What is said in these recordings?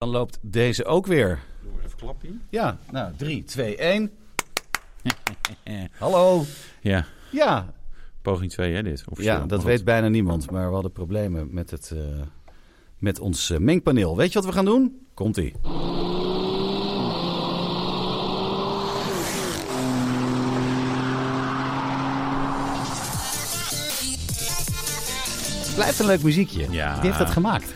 Dan loopt deze ook weer. Doe even klappie. Ja, nou, 3, 2, 1. Hallo. Ja, Ja, poging 2 hè dit. officieel. ja dat weet bijna niemand. Maar we hadden problemen met, het, eh, met ons eh, mengpaneel. Weet je wat we gaan doen? Komt-ie. Het blijft een leuk muziekje. Ja. Wie heeft dat gemaakt?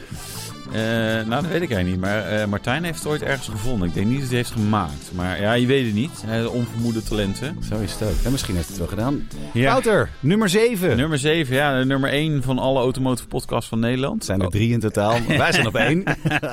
Eh, nou, dat weet ik eigenlijk niet. Maar eh, Martijn heeft het ooit ergens gevonden. Ik denk niet dat hij het heeft gemaakt. Maar ja, je weet het niet. Onvermoede talenten. Zo is het ook. En misschien heeft hij het wel gedaan. Ja. Wouter, nummer 7. Nummer 7, ja, de nummer 1 van alle automotive podcasts van Nederland. Zijn er drie in totaal. Wij zijn op één.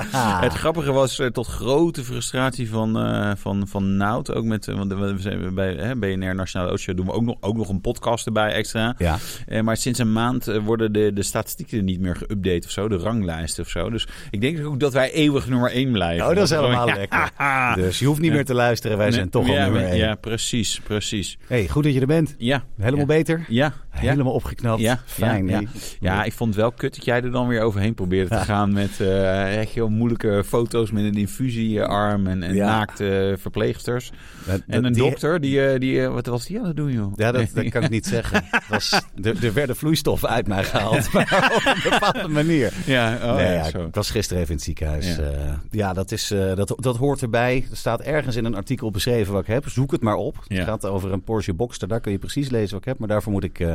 Het grappige was eh, tot grote frustratie van, van, van Nout. Ook met, want we zijn bij hè, BNR Nationale Autoshow doen we ook nog, ook nog een podcast erbij extra. Ja. Maar sinds een maand worden de, de statistieken niet meer geüpdate of zo. De ranglijsten of zo. Dus ik denk ook dat wij eeuwig nummer 1 blijven. Oh, dat is helemaal Ja. lekker. Dus je hoeft niet meer te luisteren. Wij zijn toch al nummer maar- één. Ja, precies, precies. Hey, goed dat je er bent. Ja. Helemaal beter. Ja. Helemaal opgeknapt. Ja, Fijn. ja, ik vond het wel kut dat jij er dan weer overheen probeerde te gaan met eh, echt heel moeilijke foto's met een infusiearm en, en naakte verpleegsters. Dat- En een die- dokter, die, eh, die, eh, wat was die aan het doen, joh? Ja, dat, dat kan ik niet zeggen. Was, er, er werden vloeistoffen uit mij gehaald. Maar op een bepaalde manier. Ja, oh, nee, ja, zo. Was gisteren even in het ziekenhuis. Ja. Ja, ja dat, is, eh, dat, dat hoort erbij. Er staat ergens in een artikel beschreven wat ik heb. Zoek het maar op. Ja. Het gaat over een Porsche Boxster. Daar kun je precies lezen wat ik heb. Maar daarvoor moet ik eh,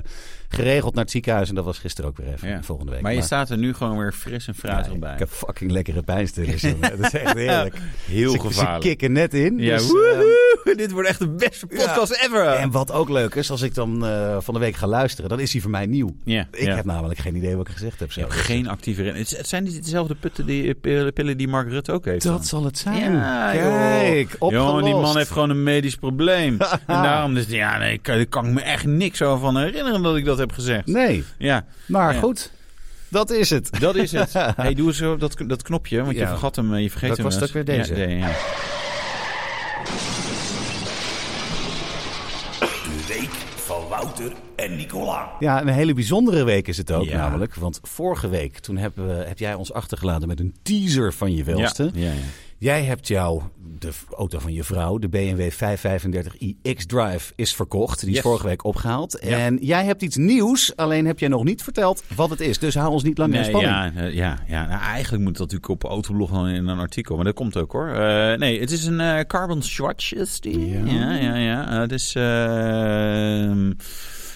geregeld naar het ziekenhuis. En dat was gisteren ook weer even. Ja. Volgende week. Maar je staat er nu gewoon weer fris en fruitig bij. Ik heb fucking lekkere pijnstillers. dat is echt heerlijk. Heel ze, gevaarlijk. Ze kicken net in. Ja, dus, eh, woehoe, dit wordt echt de beste podcast ever. en wat ook leuk is, als ik dan eh, van de week ga luisteren, dan is hij voor mij nieuw. Ja, Ik heb namelijk geen idee wat ik gezegd heb. Je Zo. hebt geen actieve het zijn niet dezelfde putten die, pillen, pillen die Mark Rutte ook heeft. dan. Dat zal het zijn. Ja, Kijk, opgelost. Jongen, die man heeft gewoon een medisch probleem. en daarom, dus, ja, nee, kan, daar kan ik me echt niks over van herinneren dat ik dat heb gezegd. Nee, Ja, maar Ja. goed. Dat is het. dat is het. hey, doe eens zo dat, dat knopje, want je vergat hem, eh, je vergeet Welk hem. was het eens. ook weer deze? Ja, ja, Wouter en Nicola. Ja, een hele bijzondere week is het ook Ja. namelijk. Want vorige week, toen hebben we, heb jij ons achtergelaten met een teaser van je welste. Ja, ja. Jij hebt jou, de auto van je vrouw, de BMW 535i X-Drive, is verkocht. Die is Yes. vorige week opgehaald. Ja. En jij hebt iets nieuws, alleen heb jij nog niet verteld wat het is. Dus hou ons niet langer in Nee, spanning. ja, eh, ja, ja. Nou, eigenlijk moet dat natuurlijk op Autoblog dan in een artikel, maar dat komt ook hoor. Eh, nee, het is een eh, carbon swatch is die. Ja. Ja, ja, ja. Het is ehm,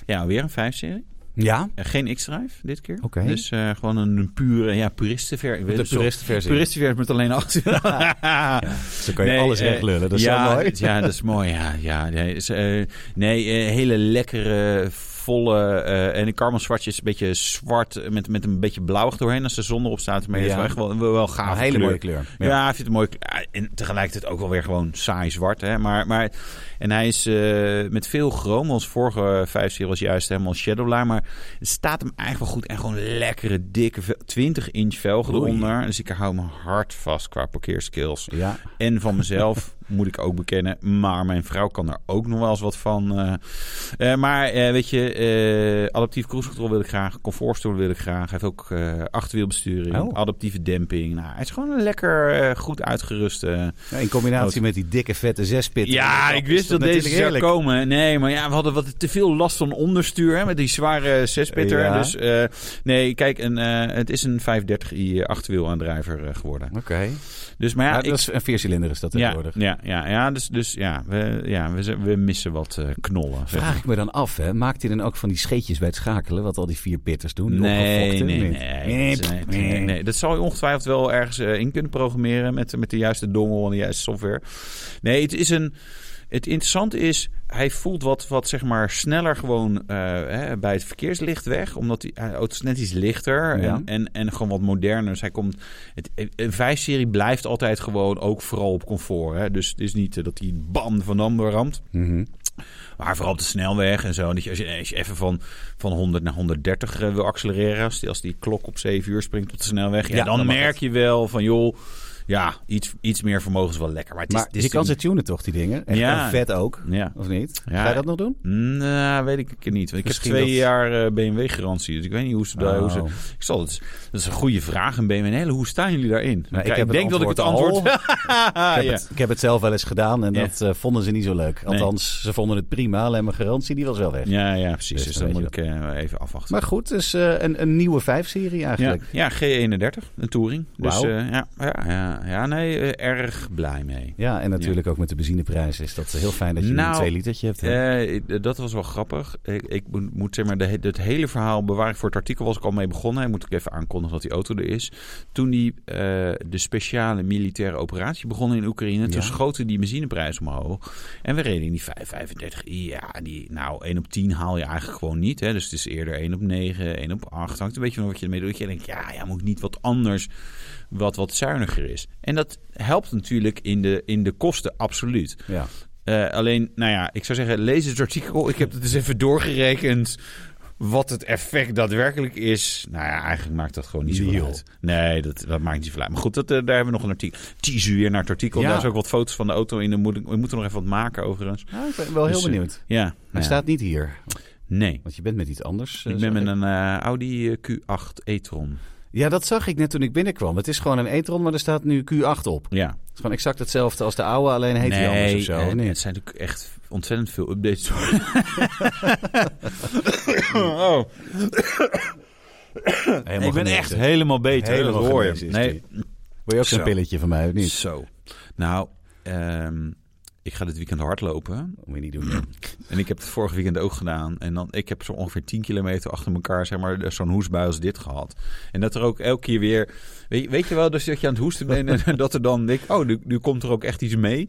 ja, weer een 5-serie. Ja? Eh, geen X-Drive dit keer. Oké. Dus eh, gewoon een pure ja, puristenversie. De puristenversie. Puristenversie met alleen achter. Zo kan je Nee, alles recht lullen. Dat is ja, zo mooi. Ja, dat is mooi. Ja, ja, nee, is, eh, nee hele lekkere, volle... eh, en de swatch is een beetje zwart met, met een beetje blauwig doorheen als de zon erop staat. Maar het is Ja. wel echt wel, wel, wel gaaf. Een hele mooie kleur. Ja, ik vind het. Ja, En tegelijkertijd ook wel weer gewoon saai zwart. Hè? Maar, maar, en hij is eh, met veel chroom. Ons vorige 5 serie was juist helemaal Shadowline. Maar het staat hem eigenlijk wel goed. En gewoon lekkere, dikke, vel- 20 inch velgen eronder. Dus ik hou me hard vast qua parkeerskills. Ja. En van mezelf, moet ik ook bekennen. Maar mijn vrouw kan er ook nog wel eens wat van. eh. Eh, maar eh, weet je, adaptief cruise control wil ik graag. Comfortstoel wil ik graag. Hij heeft ook achterwielbesturing, Oh. adaptieve demping. Nou, hij is gewoon een lekker goed uitgerust. Ja, In combinatie met die dikke vette zespitten. Ja, ik wist dat deze zou komen. Nee, maar ja, we hadden wat te veel last van onderstuur hè, met die zware zespitter. Ja. Dus nee, kijk, een, het is een 530i achterwielaandrijver eh, geworden. Oké. Dus maar ja, Ja, ik, dat is een viercilinder is dat tegenwoordig. ja, ja, ja, dus, dus ja, we, ja we, we missen wat eh, knollen. Vraag ik me dan af, hè? maakt hij dan ook van die scheetjes bij het schakelen, wat al die vier pitters doen? Nee, nee, nee, nee, nee, nee. Dat zal je ongetwijfeld wel ergens eh, in kunnen programmeren met, met de juiste dongel en de juiste software. Nee, het is een. Het interessante is, hij voelt wat, wat zeg maar sneller gewoon eh, hè, bij het verkeerslicht weg. Omdat die auto is net iets lichter Ja. en, en, en gewoon wat moderner. Dus hij komt, het, een 5-serie blijft altijd gewoon ook vooral op comfort. Hè? Dus het is niet eh, dat hij bam van ander ramt. Mhm. Maar vooral op de snelweg en zo. Dat je, als, je, als je even van, van 100 naar 130 eh, wil accelereren. Als die, als die klok op 7 uur springt op de snelweg. Ja, Ja, dan, dan merk het. je wel van joh. Ja, iets, iets meer vermogen is wel lekker. Maar, het is, Maar het is je kan ze tunen toch, die dingen? En Ja. gewoon vet ook, Ja. of niet? Ja. Ga je dat nog doen? Nou, weet ik niet. Want ik Misschien heb twee dat- jaar eh, BMW-garantie. Dus ik weet niet hoe ze daar... Hoe ze, Oh. ik zal het, dat is een goede vraag, een BMW. Hoe staan jullie daarin? Nou, ik denk dat ik het antwoord. Ik heb, ja. het, ik heb het zelf wel eens gedaan en Ja. dat eh, vonden ze niet zo leuk. Althans, ze vonden het prima, alleen mijn garantie die was wel weg. Ja, ja, precies. Dus Dus, dan moet ik eh, even afwachten. Maar goed, dus een, een nieuwe 5-serie ja, eigenlijk. ja, G31, een Touring. Dus eh, ja, ja, ja, ja, nee, eh, erg blij mee. Ja, en natuurlijk ook met de benzineprijs is dat heel fijn dat je Nou, een 2 litertje hebt. hè? Eh, ik- dat was wel grappig. Ik, ik moet, zeg maar, de, het hele verhaal bewaar ik voor het artikel was ik al mee begonnen. Moet ik even aankondigen dat die auto er is. Toen die eh, de speciale militaire operatie begon in Oekraïne, toen schoten die benzineprijs omhoog. En we reden in die 535i. Ja, die, nou, 1 op 10 haal je eigenlijk gewoon niet. Hè? Dus het is eerder 1 op 9, 1 op 8. Hangt een beetje van wat je ermee doet. Je denkt, ja, ja, moet niet wat anders, wat wat zuiniger is. En dat helpt natuurlijk in de, in de kosten, absoluut. ja. Eh, alleen, nou ja, ik zou zeggen, lees het artikel. Ik heb het eens even doorgerekend. Wat het effect daadwerkelijk is. Nou ja, eigenlijk maakt dat gewoon niet zo Nihil. uit. Nee, dat, dat maakt niet zoveel uit. Maar goed, dat, eh, daar hebben we nog een artikel. Teaser weer naar het artikel. Ja. Daar is ook wat foto's van de auto in. Dan moet ik- We moeten nog even wat maken overigens. Nou, ik ben wel heel Dus, eh, benieuwd. Ja. Hij ja. staat niet hier, Nee. want je bent met iets anders. Ik ben met een Audi eh, Q8 e-tron. Ja, dat zag ik net toen ik binnenkwam. Het is gewoon een e-tron, maar er staat nu Q8 op. Ja. Het is gewoon exact hetzelfde als de oude, alleen heet hij anders of zo. eh, of niet? het zijn natuurlijk echt ontzettend veel updates. oh. Helemaal ik ben echt helemaal beter. Helemaal dat hoor je. Nee. Wil je ook zo'n Zo. pilletje van mij, of niet? Zo. Nou, ehm, ik ga dit weekend hardlopen. Dat moet je niet doen. En ik heb het vorige weekend ook gedaan. En dan, ik heb zo ongeveer 10 kilometer achter elkaar, zeg maar, zo'n hoestbui als dit gehad. En dat er ook elke keer weer... Weet, je- weet je wel, dus dat je aan het hoesten bent en dat er dan... Denk, oh, nu, nu komt er ook echt iets mee.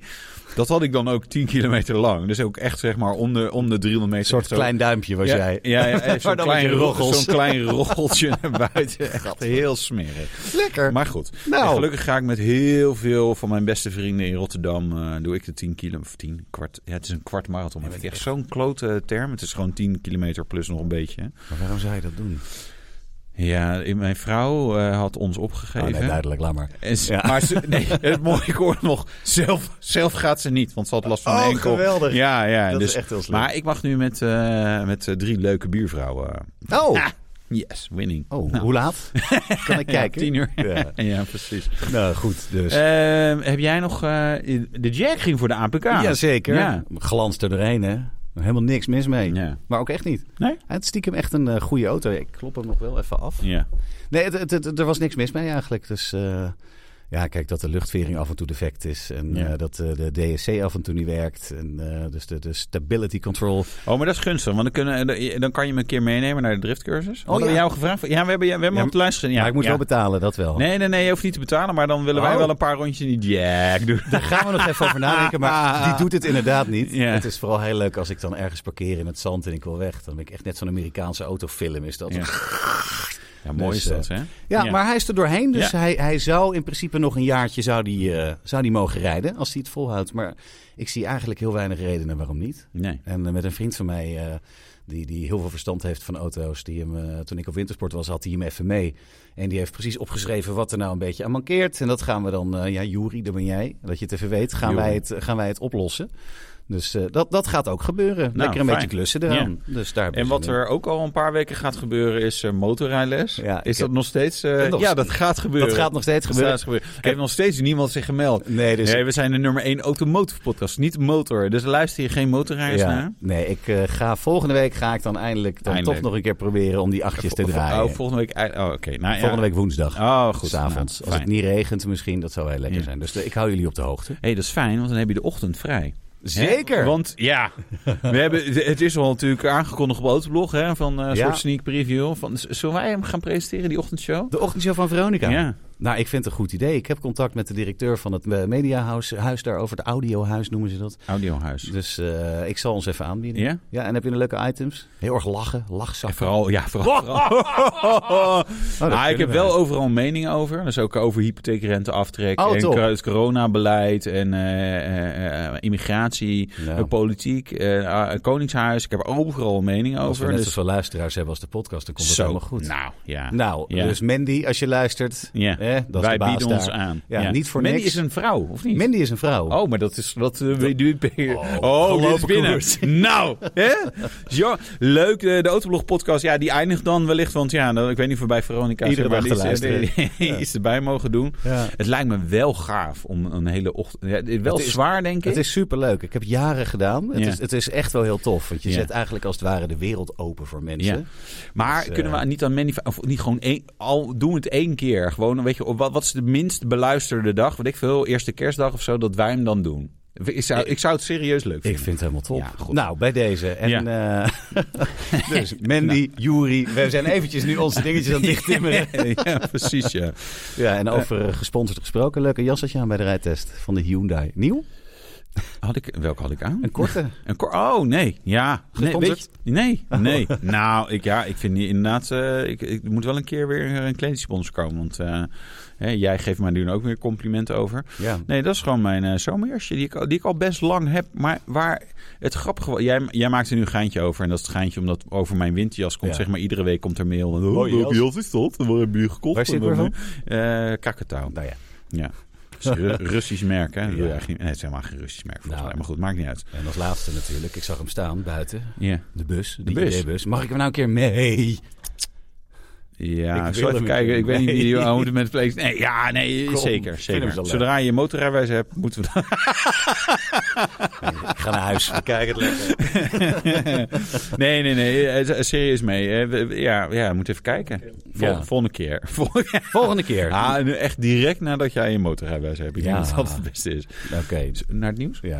Dat had ik dan ook 10 kilometer lang. Dus ook echt, zeg maar, om de, om de 300 meter. Een soort zo- klein duimpje was ja, jij. Ja, ja, ja, zo'n klein, je roggels. zo'n klein rocheltje naar buiten. Echt heel smerig. Lekker. Maar goed, Nou. En gelukkig ga ik met heel veel van mijn beste vrienden in Rotterdam. eh, doe ik de 10 kilo of 10 kwart. Ja, het is een kwart marathon. Vind ik echt zo'n klote term. Het is gewoon 10 kilometer plus nog een beetje. Maar waarom zou je dat doen? Ja, mijn vrouw eh, had ons Oh, opgegeven. nee, duidelijk, laat maar. En Ja. Maar ze, nee, het mooie ik hoor nog, zelf, zelf gaat ze niet, want ze had last van Oh, een enkel. geweldig. Ja, ja. Dat dus, is echt heel slim. Maar ik mag nu met, eh, met eh, drie leuke buurvrouwen. Oh, Ah, yes, winning. oh Nou, hoe laat? Kan ik ja, kijken? tien uur. Ja. Ja, precies. Nou, goed. Dus. Ehm, heb jij nog... de Jack ging voor de APK. Jazeker. Ja. Glans er doorheen, hè? Helemaal niks mis mee. Ja. Maar ook echt niet. Nee? Het is stiekem echt een eh, goede auto. Ik klop hem nog wel even af. Ja. Nee, het, het, het- er was niks mis mee eigenlijk. Dus eh, ja, kijk dat de luchtvering af en toe defect is. En Ja. eh, dat eh, de DSC af en toe niet werkt. En eh, dus de, de stability control. Oh, maar dat is gunstig, want dan, kunnen, dan kan je me een keer meenemen naar de driftcursus. We ja. jou gevraagd? Ja, we hebben, we hebben Ja, op de lijst gezien. Ja, maar ik moet ja. wel betalen, dat wel. Nee, nee, nee, je hoeft niet te betalen, maar dan willen wij Oh. wel een paar rondjes in die Jack doen. Daar gaan we nog even over nadenken, maar die doet het inderdaad niet. Het is vooral heel leuk als ik dan ergens parkeer in het zand en ik wil weg. Dan ben ik echt net zo'n Amerikaanse autofilm is dat. Ja. Mooi Dus, is dat, eh, hè? Ja, Ja. maar hij is er doorheen. Dus Ja. hij, hij zou in principe nog een jaartje zou die, eh, zou die mogen rijden. Als hij het volhoudt. Maar ik zie eigenlijk heel weinig redenen waarom niet. Nee. En eh, met een vriend van mij, die, die heel veel verstand heeft van auto's. Die hem, toen ik op wintersport was, had hij hem even mee. En die heeft precies opgeschreven wat er nou een beetje aan mankeert. En dat gaan we dan, ja, Juri, dat ben jij. Dat je het even weet, gaan, wij het, gaan wij het oplossen. Dus eh, dat, dat gaat ook gebeuren. Lekker een fijn. beetje klussen eraan. Dus daar heb En wat er ook al een paar weken gaat gebeuren is uh, motorrijles. Ja, is dat heb- nog steeds... eh, Nog ja, dat gaat gebeuren. Dat gaat nog steeds Dat gebeuren. heeft nog steeds niemand zich gemeld. Nee, dus Nee, we zijn de nummer 1 automotive podcast, niet motor. Dus luister je geen motorrijders naar? Ja, nee, ik eh, ga volgende week ga ik dan eindelijk dan Eindelijk. toch nog een keer proberen om die achtjes te draaien. Oh, volgende week... Oh, oké. Nou, ja. volgende week woensdag. Oh, goed. Nou, Als het niet regent misschien, dat zou wel lekker Ja. zijn. Dus eh, ik hou jullie op de hoogte. hey, dat is fijn, want dan heb je de ochtend vrij. Zeker. Hè? Want ja, we hebben, het is al natuurlijk aangekondigd op Autoblog, hè, van eh, een Ja. soort sneak preview. Van, zullen wij hem gaan presenteren, die ochtendshow? De ochtendshow van Veronica. Ja. Nou, ik vind het een goed idee. Ik heb contact met de directeur van het eh, mediahuis huis daar over het audiohuis noemen ze dat. Audiohuis. Dus eh, ik zal ons even aanbieden. Ja? Ja, en heb je een leuke items? Heel erg lachen, lachzakken. En vooral, ja, vooral. vooral. dat nou, ik heb we. wel overal een mening over. Dus ook over hypotheekrenteaftrek Oh, en top. het coronabeleid en eh, immigratie, eh, politiek, eh, koningshuis. Ik heb er overal een mening Als we over. net Dus zoveel luisteraars hebben als de podcast, dan komt het zo, helemaal goed. Nou, ja. Nou, Ja. dus Mandy, als je luistert, Ja. Hè, dat Wij de bieden daar. ons aan. Ja, niet voor Mandy niks. is een vrouw, of niet? Mandy is een vrouw. Oh, maar dat is wat uh, we doen. Oh, Oh, dit is gelopen binnen. koers. Nou, hè? Zo, leuk. eh, De Autoblog podcast, ja, die eindigt dan wellicht. Want ja, dan, ik weet niet of we bij Veronica Iedere dag te luisteren. erbij mogen doen. Ja. Het lijkt me wel gaaf om een hele ochtend... Ja, wel is- zwaar, denk ik. Het is superleuk. Ik heb jaren gedaan. Het, Ja. is, het is echt wel heel tof. Want je Ja. zet eigenlijk als het ware de wereld open voor mensen. Ja. Maar Dus, kunnen eh, we niet aan Manny... Of niet gewoon één... Al doen we het één keer. Gewoon, weet je, wat, wat is de minst beluisterde dag? Weet ik veel, eerste kerstdag of zo, dat wij hem dan doen. Ik zou, ik zou het serieus leuk Ik vinden. vind het helemaal top. Ja, goed. nou, bij deze. En, Ja. eh, dus Mandy, Juri, we zijn eventjes nu onze dingetjes aan het dichttimmeren. ja, precies, ja. Ja, en over eh, gesponsord gesproken. Leuke jas had je aan bij de rijtest van de Hyundai. Nieuw? Had ik, welke had ik aan? Een korte? Een kor- oh, nee. Ja. Nee, Gesponsord? weet je- nee, nee. Nou, ik, ja, ik vind die inderdaad... eh, ik, ik moet wel een keer weer een kledingsponsor komen. Want eh, hè, jij geeft mij nu ook weer complimenten over. Ja. Nee, dat is gewoon mijn eh zomerjasje die ik, al- die ik al best lang heb. Maar waar het grappige. Jij, jij maakt er nu een geintje over. En dat is het geintje omdat over mijn winterjas komt... Ja. zeg maar iedere week komt er mail. Oh, welke jas. is dat? En Waar heb je die gekocht? Waar zit eh. Nou ja. Ja. Is een Russisch merk, hè? Ja. eigenlijk Nee, het is helemaal geen Russisch merk volgens Nou. mij. Maar goed, maakt niet uit. En als laatste natuurlijk. Ik zag hem staan buiten. Ja. De bus. De, bus. ID-bus. Mag ik hem nou een keer mee? Ja, Ik even kijken. Ik weet niet wie we moeten met het. Nee, ja, nee, Kom, zeker. zeker. Zodra je motorrijbewijs hebt, moeten we dat. Ga naar huis. We kijken het lekker. nee, nee, nee. eh, Serieus mee. eh, Ja, ja, we moeten even kijken. Vol- Ja. Volgende keer. Volgende Volgende keer. Ah, nu echt direct nadat jij je motorrijbewijs hebt. Ik denk Ja. dat dat het beste is. Oké. Naar het nieuws? Ja.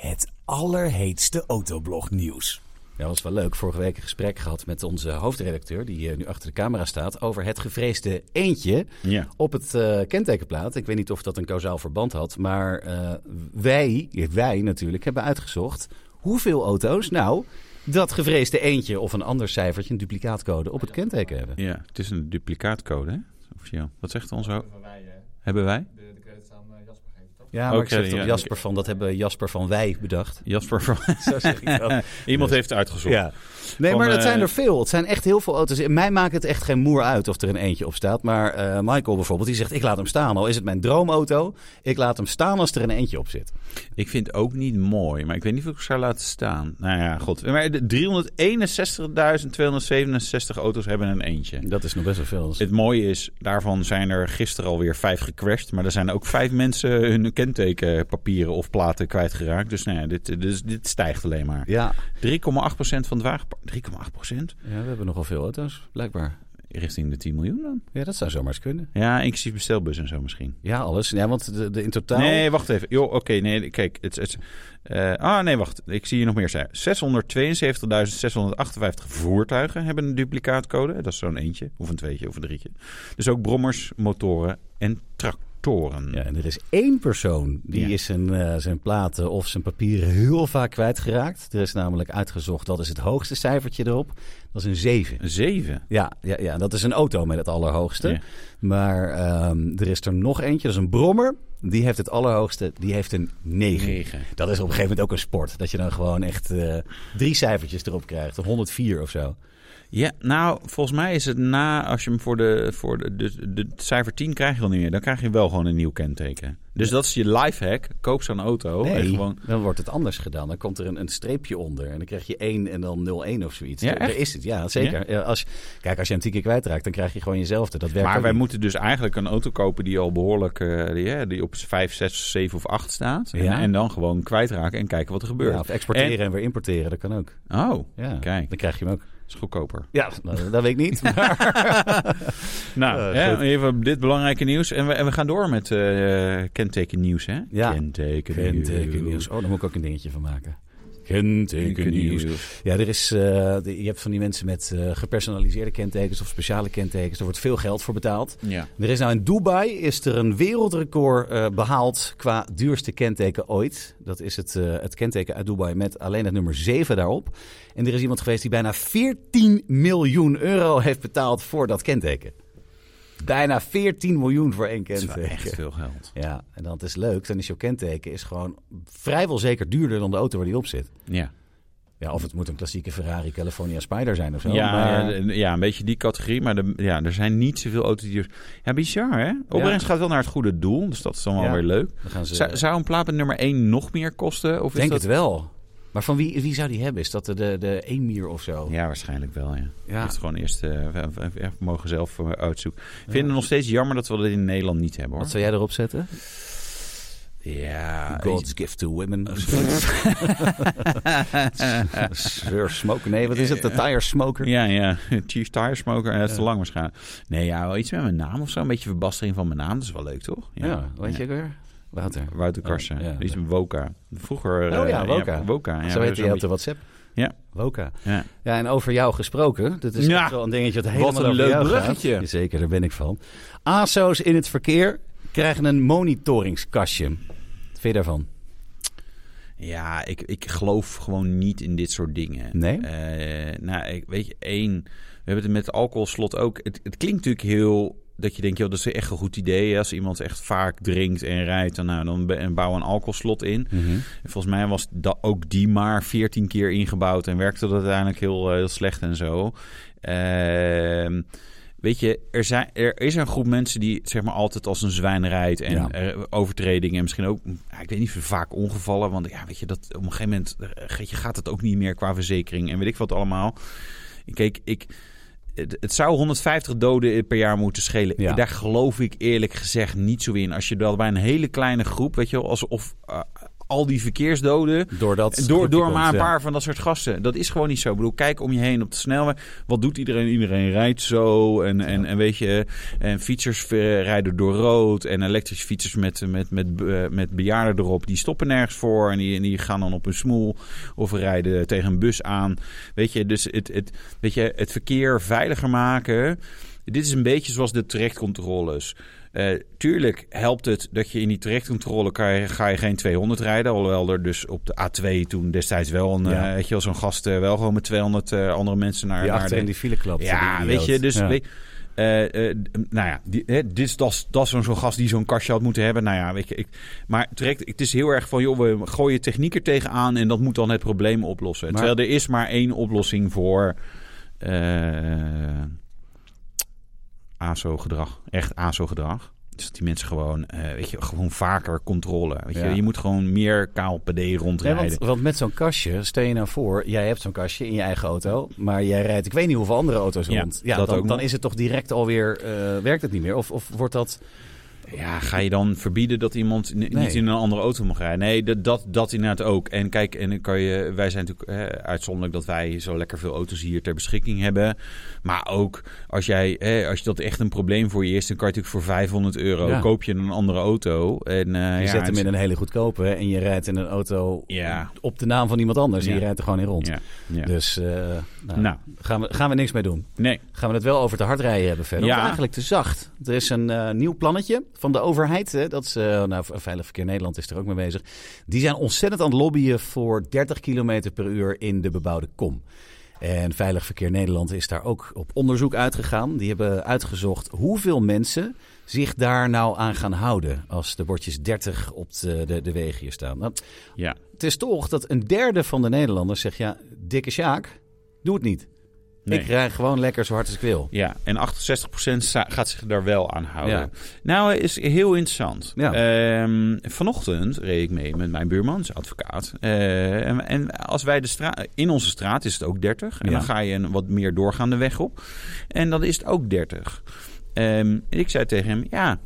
Het allerheetste autoblog nieuws. Ja, dat was wel leuk. Vorige week een gesprek gehad met onze hoofdredacteur, die eh, nu achter de camera staat, over het gevreesde eentje Ja. op het eh, kentekenplaat. Ik weet niet of dat een kausaal verband had, maar eh, wij, wij natuurlijk, hebben uitgezocht hoeveel auto's nou dat gevreesde eentje of een ander cijfertje, een duplicaatcode, op het kenteken hebben. Ja, het is een duplicaatcode, hè? Officieel. Wat zegt onze Van wij, Hebben wij? de, de credits aan eh, Jasper geven, toch? Ja, maar ik zeg toch ja, Jasper van, dat hebben Jasper van Wij bedacht. Jasper van... Zo zeg ik dat. Iemand heeft het uitgezocht. Ja. Nee, Van, maar het eh, zijn er veel. Het zijn echt heel veel auto's. Mij maakt het echt geen moer uit of er een eentje op staat. Maar eh, Michael bijvoorbeeld, die zegt ik laat hem staan. Al is het mijn droomauto, ik laat hem staan als er een eentje op zit. Ik vind het ook niet mooi, maar ik weet niet of ik het zou laten staan. Nou ja, goed. Maar de 361.267 auto's hebben een eentje. Dat is nog best wel veel. Het mooie is, daarvan zijn er gisteren alweer vijf gecrashed. Maar er zijn ook vijf mensen hun kentekenpapieren of platen kwijtgeraakt. Dus, nou ja, dit, dus dit stijgt alleen maar. Ja. 3,8% van het wagenpark. 3,8%? ja, we hebben nogal veel auto's, blijkbaar. Richting de 10 miljoen dan? Ja, dat zou zomaar eens kunnen. Ja, inclusief bestelbus en zo misschien. Ja, alles. Ja, want de, de, in totaal... Nee, wacht even. Oké, nee, kijk. Het, het, eh, ah, nee, wacht. Ik zie hier nog meer. zijn. 672.658 voertuigen hebben een duplicaatcode. Dat is zo'n eentje, of een tweetje, of een drietje. Dus ook brommers, motoren en tractoren. Ja, en er is één persoon die Ja. is zijn, eh, zijn platen of zijn papieren heel vaak kwijtgeraakt. Er is namelijk uitgezocht, dat is het hoogste cijfertje erop. Dat is een 7. Een zeven. Ja, ja, ja, dat is een auto met het allerhoogste. Ja. Maar ehm, er is er nog eentje, dat is een brommer. Die heeft het allerhoogste, die heeft een 9. Negen. Dat is op een gegeven moment ook een sport. Dat je dan gewoon echt eh, drie cijfertjes erop krijgt. Een 104 of zo. Ja, nou, volgens mij is het na, als je hem voor de, voor de, de, de cijfer 10 krijg je dan niet meer. Dan krijg je wel gewoon een nieuw kenteken. Dus dat is je lifehack. Koop zo'n auto en gewoon... dan wordt het anders gedaan. Dan komt er een, een streepje onder. En dan krijg je 1 en dan 01 of zoiets. Ja, Daar- is het, ja, zeker. Ja, als, kijk, als je tien keer kwijtraakt, dan krijg je gewoon jezelfde. Dat werkt Maar wij niet. moeten dus eigenlijk een auto kopen die al behoorlijk, eh, die, die op 5, 6, 7 of 8 staat. En, en dan gewoon kwijtraken en kijken wat er gebeurt. Ja, of exporteren en, weer importeren, dat kan ook. Oh, Ja, kijk, dan krijg je hem ook. Is goedkoper. Ja, nou, dat weet ik niet. maar- Nou, hè, even dit belangrijke nieuws. En we, en we gaan door met eh kenteken nieuws, hè? Ja. Kenteken Kentekennieuws. Oh, daar moet ik ook een dingetje van maken. Kentekennieuws. Ja, er is, eh, de- je hebt van die mensen met eh, gepersonaliseerde kentekens of speciale kentekens. Er wordt veel geld voor betaald. Ja. Er is nou in Dubai is er een wereldrecord eh, behaald qua duurste kenteken ooit. Dat is het, het kenteken uit Dubai met alleen het nummer 7 daarop. En er is iemand geweest die bijna 14 miljoen euro heeft betaald voor dat kenteken. Bijna 14 miljoen voor één Dat is kenteken. echt veel geld. Ja, en dat is leuk. Dan is jouw kenteken is gewoon vrijwel zeker duurder dan de auto waar die op zit. Ja. Ja, of het moet een klassieke Ferrari California Spider zijn of zo. Ja, maar- ja, een beetje die categorie. Maar de, ja, er zijn niet zoveel auto's die... Ja, bizar hè? Opbrengst gaat wel naar het goede doel. Dus dat is dan wel Ja. weer leuk. ze, Zou, een plaat met nummer 1 nog meer kosten? Of is denk dat... het wel. Maar van wie, wie zou die hebben? Is dat de, de, de Emir of zo? Ja, waarschijnlijk wel, ja. Ja. Heeft gewoon eerst eh, even mogen zelf eh, uitzoeken. Ik vind het nog steeds jammer dat we dat in Nederland niet hebben, hoor. Wat zou jij erop zetten? Ja, God's gift to women. Sir Smoker. Nee, wat is het? De tire smoker? Ja, ja. Chief Tire Smoker. En dat is te lang waarschijnlijk. Nee, ja, wel iets met mijn naam of zo. Een beetje verbastering van mijn naam. Dat is wel leuk, toch? Ja, weet je ook weer? Wouter. Wouter Karsen. Oh, ja. Iets met Woka. Vroeger... Oh eh, ja, Woka. Woka. Ja, Zo heet zo'n hij op de WhatsApp. Ja. Woka. Ja. Ja, en over jou gesproken. Dit is Ja. echt wel een dingetje wat Wat helemaal een over leuk bruggetje. gaat. Zeker, daar ben ik van. ASO's in het verkeer krijgen een monitoringskastje. Wat vind je daarvan? Ja, ik, ik geloof gewoon niet in dit soort dingen. Nee? Eh, nou, ik, weet je, één... We hebben het met alcoholslot ook. Het, het klinkt natuurlijk heel... Dat je denkt, joh, dat is echt een goed idee. Als iemand echt vaak drinkt en rijdt, dan, nou, dan en bouw een alcoholslot in. En volgens mij was dat ook die maar 14 keer ingebouwd en werkte dat uiteindelijk heel, eh, heel slecht en zo. Ehm, weet je, er, zijn, er is een groep mensen die zeg maar altijd als een zwijn rijdt en Ja. overtredingen en misschien ook, ik weet niet, vaak ongevallen. Want ja, weet je, dat op een gegeven moment eh, je, gaat het ook niet meer qua verzekering en weet ik wat allemaal. Kijk, ik, het, het zou 150 doden per jaar moeten schelen. Ja. Daar geloof ik eerlijk gezegd niet zo in. Als je dat bij een hele kleine groep, weet je wel, alsof eh, al die verkeersdoden Doordat door, groepje door komt, maar een ja. paar van dat soort gasten. Dat is gewoon niet zo. Ik bedoel, kijk om je heen op de snelweg. Wat doet iedereen? Iedereen rijdt zo. En, en, en weet je, en fietsers rijden door rood. En elektrische fietsers met, met, met, eh, met bejaarden erop. Die stoppen nergens voor. En die, en die gaan dan op een smoel. Of rijden tegen een bus aan. Weet je, dus het, het, weet je, het verkeer veiliger maken. Dit is een beetje zoals de terechtcontroles. Eh, tuurlijk helpt het dat je in die terechtcontrole kan je, ga je geen 200 rijden. Alhoewel er dus op de A2 toen destijds wel een, Ja. eh, weet je wel, zo'n gast eh, wel gewoon met 200 eh, andere mensen naar, Die naar achter de- in die file klapt. ja, weet je, dus Ja. weet, nou ja, die, hè, dit is dat is- zo'n zo'n gast die zo'n kastje had moeten hebben. Nou ja, weet je, ik, maar terecht, het is heel erg van, joh, we gooien techniek er tegenaan en dat moet dan het probleem oplossen. Maar- Terwijl er is maar één oplossing voor ASO-gedrag, echt ASO-gedrag. Dus dat die mensen gewoon, eh, weet je, gewoon vaker controle. Weet je, Ja. je moet gewoon meer KLPD rondrijden. want, want met zo'n kastje, stel je nou voor, jij hebt zo'n kastje in je eigen auto, maar jij rijdt, ik weet niet hoeveel andere auto's Ja, rond. Ja, dat dan, ook dan is het toch direct alweer, eh werkt het niet meer? Of, of wordt dat... Ja, ga je dan verbieden dat iemand Nee. niet in een andere auto mag rijden? Nee, dat, dat, dat inderdaad ook. En kijk, en dan kan je, wij zijn natuurlijk hè, uitzonderlijk dat wij zo lekker veel auto's hier ter beschikking hebben. Maar ook als jij, hè, als je dat echt een probleem voor je is, dan kan je natuurlijk voor 500 euro Ja. koop je een andere auto. En, eh, Je ja, zet hem in een hele goedkope en je rijdt in een auto Ja. op de naam van iemand anders. En je rijdt er gewoon in rond. Dus eh, nou, Nou. gaan, we, gaan we niks mee doen. nee. Gaan we het wel over te hard rijden hebben verder? Ja. Of eigenlijk te zacht? Er is een eh, nieuw plannetje van de overheid. Hè, dat is, eh, nou, Veilig Verkeer Nederland is er ook mee bezig. Die zijn ontzettend aan het lobbyen voor 30 km per uur in de bebouwde kom. En Veilig Verkeer Nederland is daar ook op onderzoek uitgegaan. Die hebben uitgezocht hoeveel mensen zich daar nou aan gaan houden als de bordjes 30 op de, de, de wegen hier staan. Nou, Ja. het is toch dat een derde van de Nederlanders zegt... ja, dikke Sjaak, doe het niet. Nee. Ik rij gewoon lekker zo hard als ik wil. Ja, en 68% sta- gaat zich daar wel aan houden. Ja. Nou, is heel interessant. Ja. Ehm, vanochtend reed ik mee met mijn buurman, zijn advocaat. Eh, en, en als wij de straat... In onze straat is het ook 30. En Ja. dan ga je een wat meer doorgaande weg op. En dan is het ook 30. Ehm, ik zei tegen hem, ja...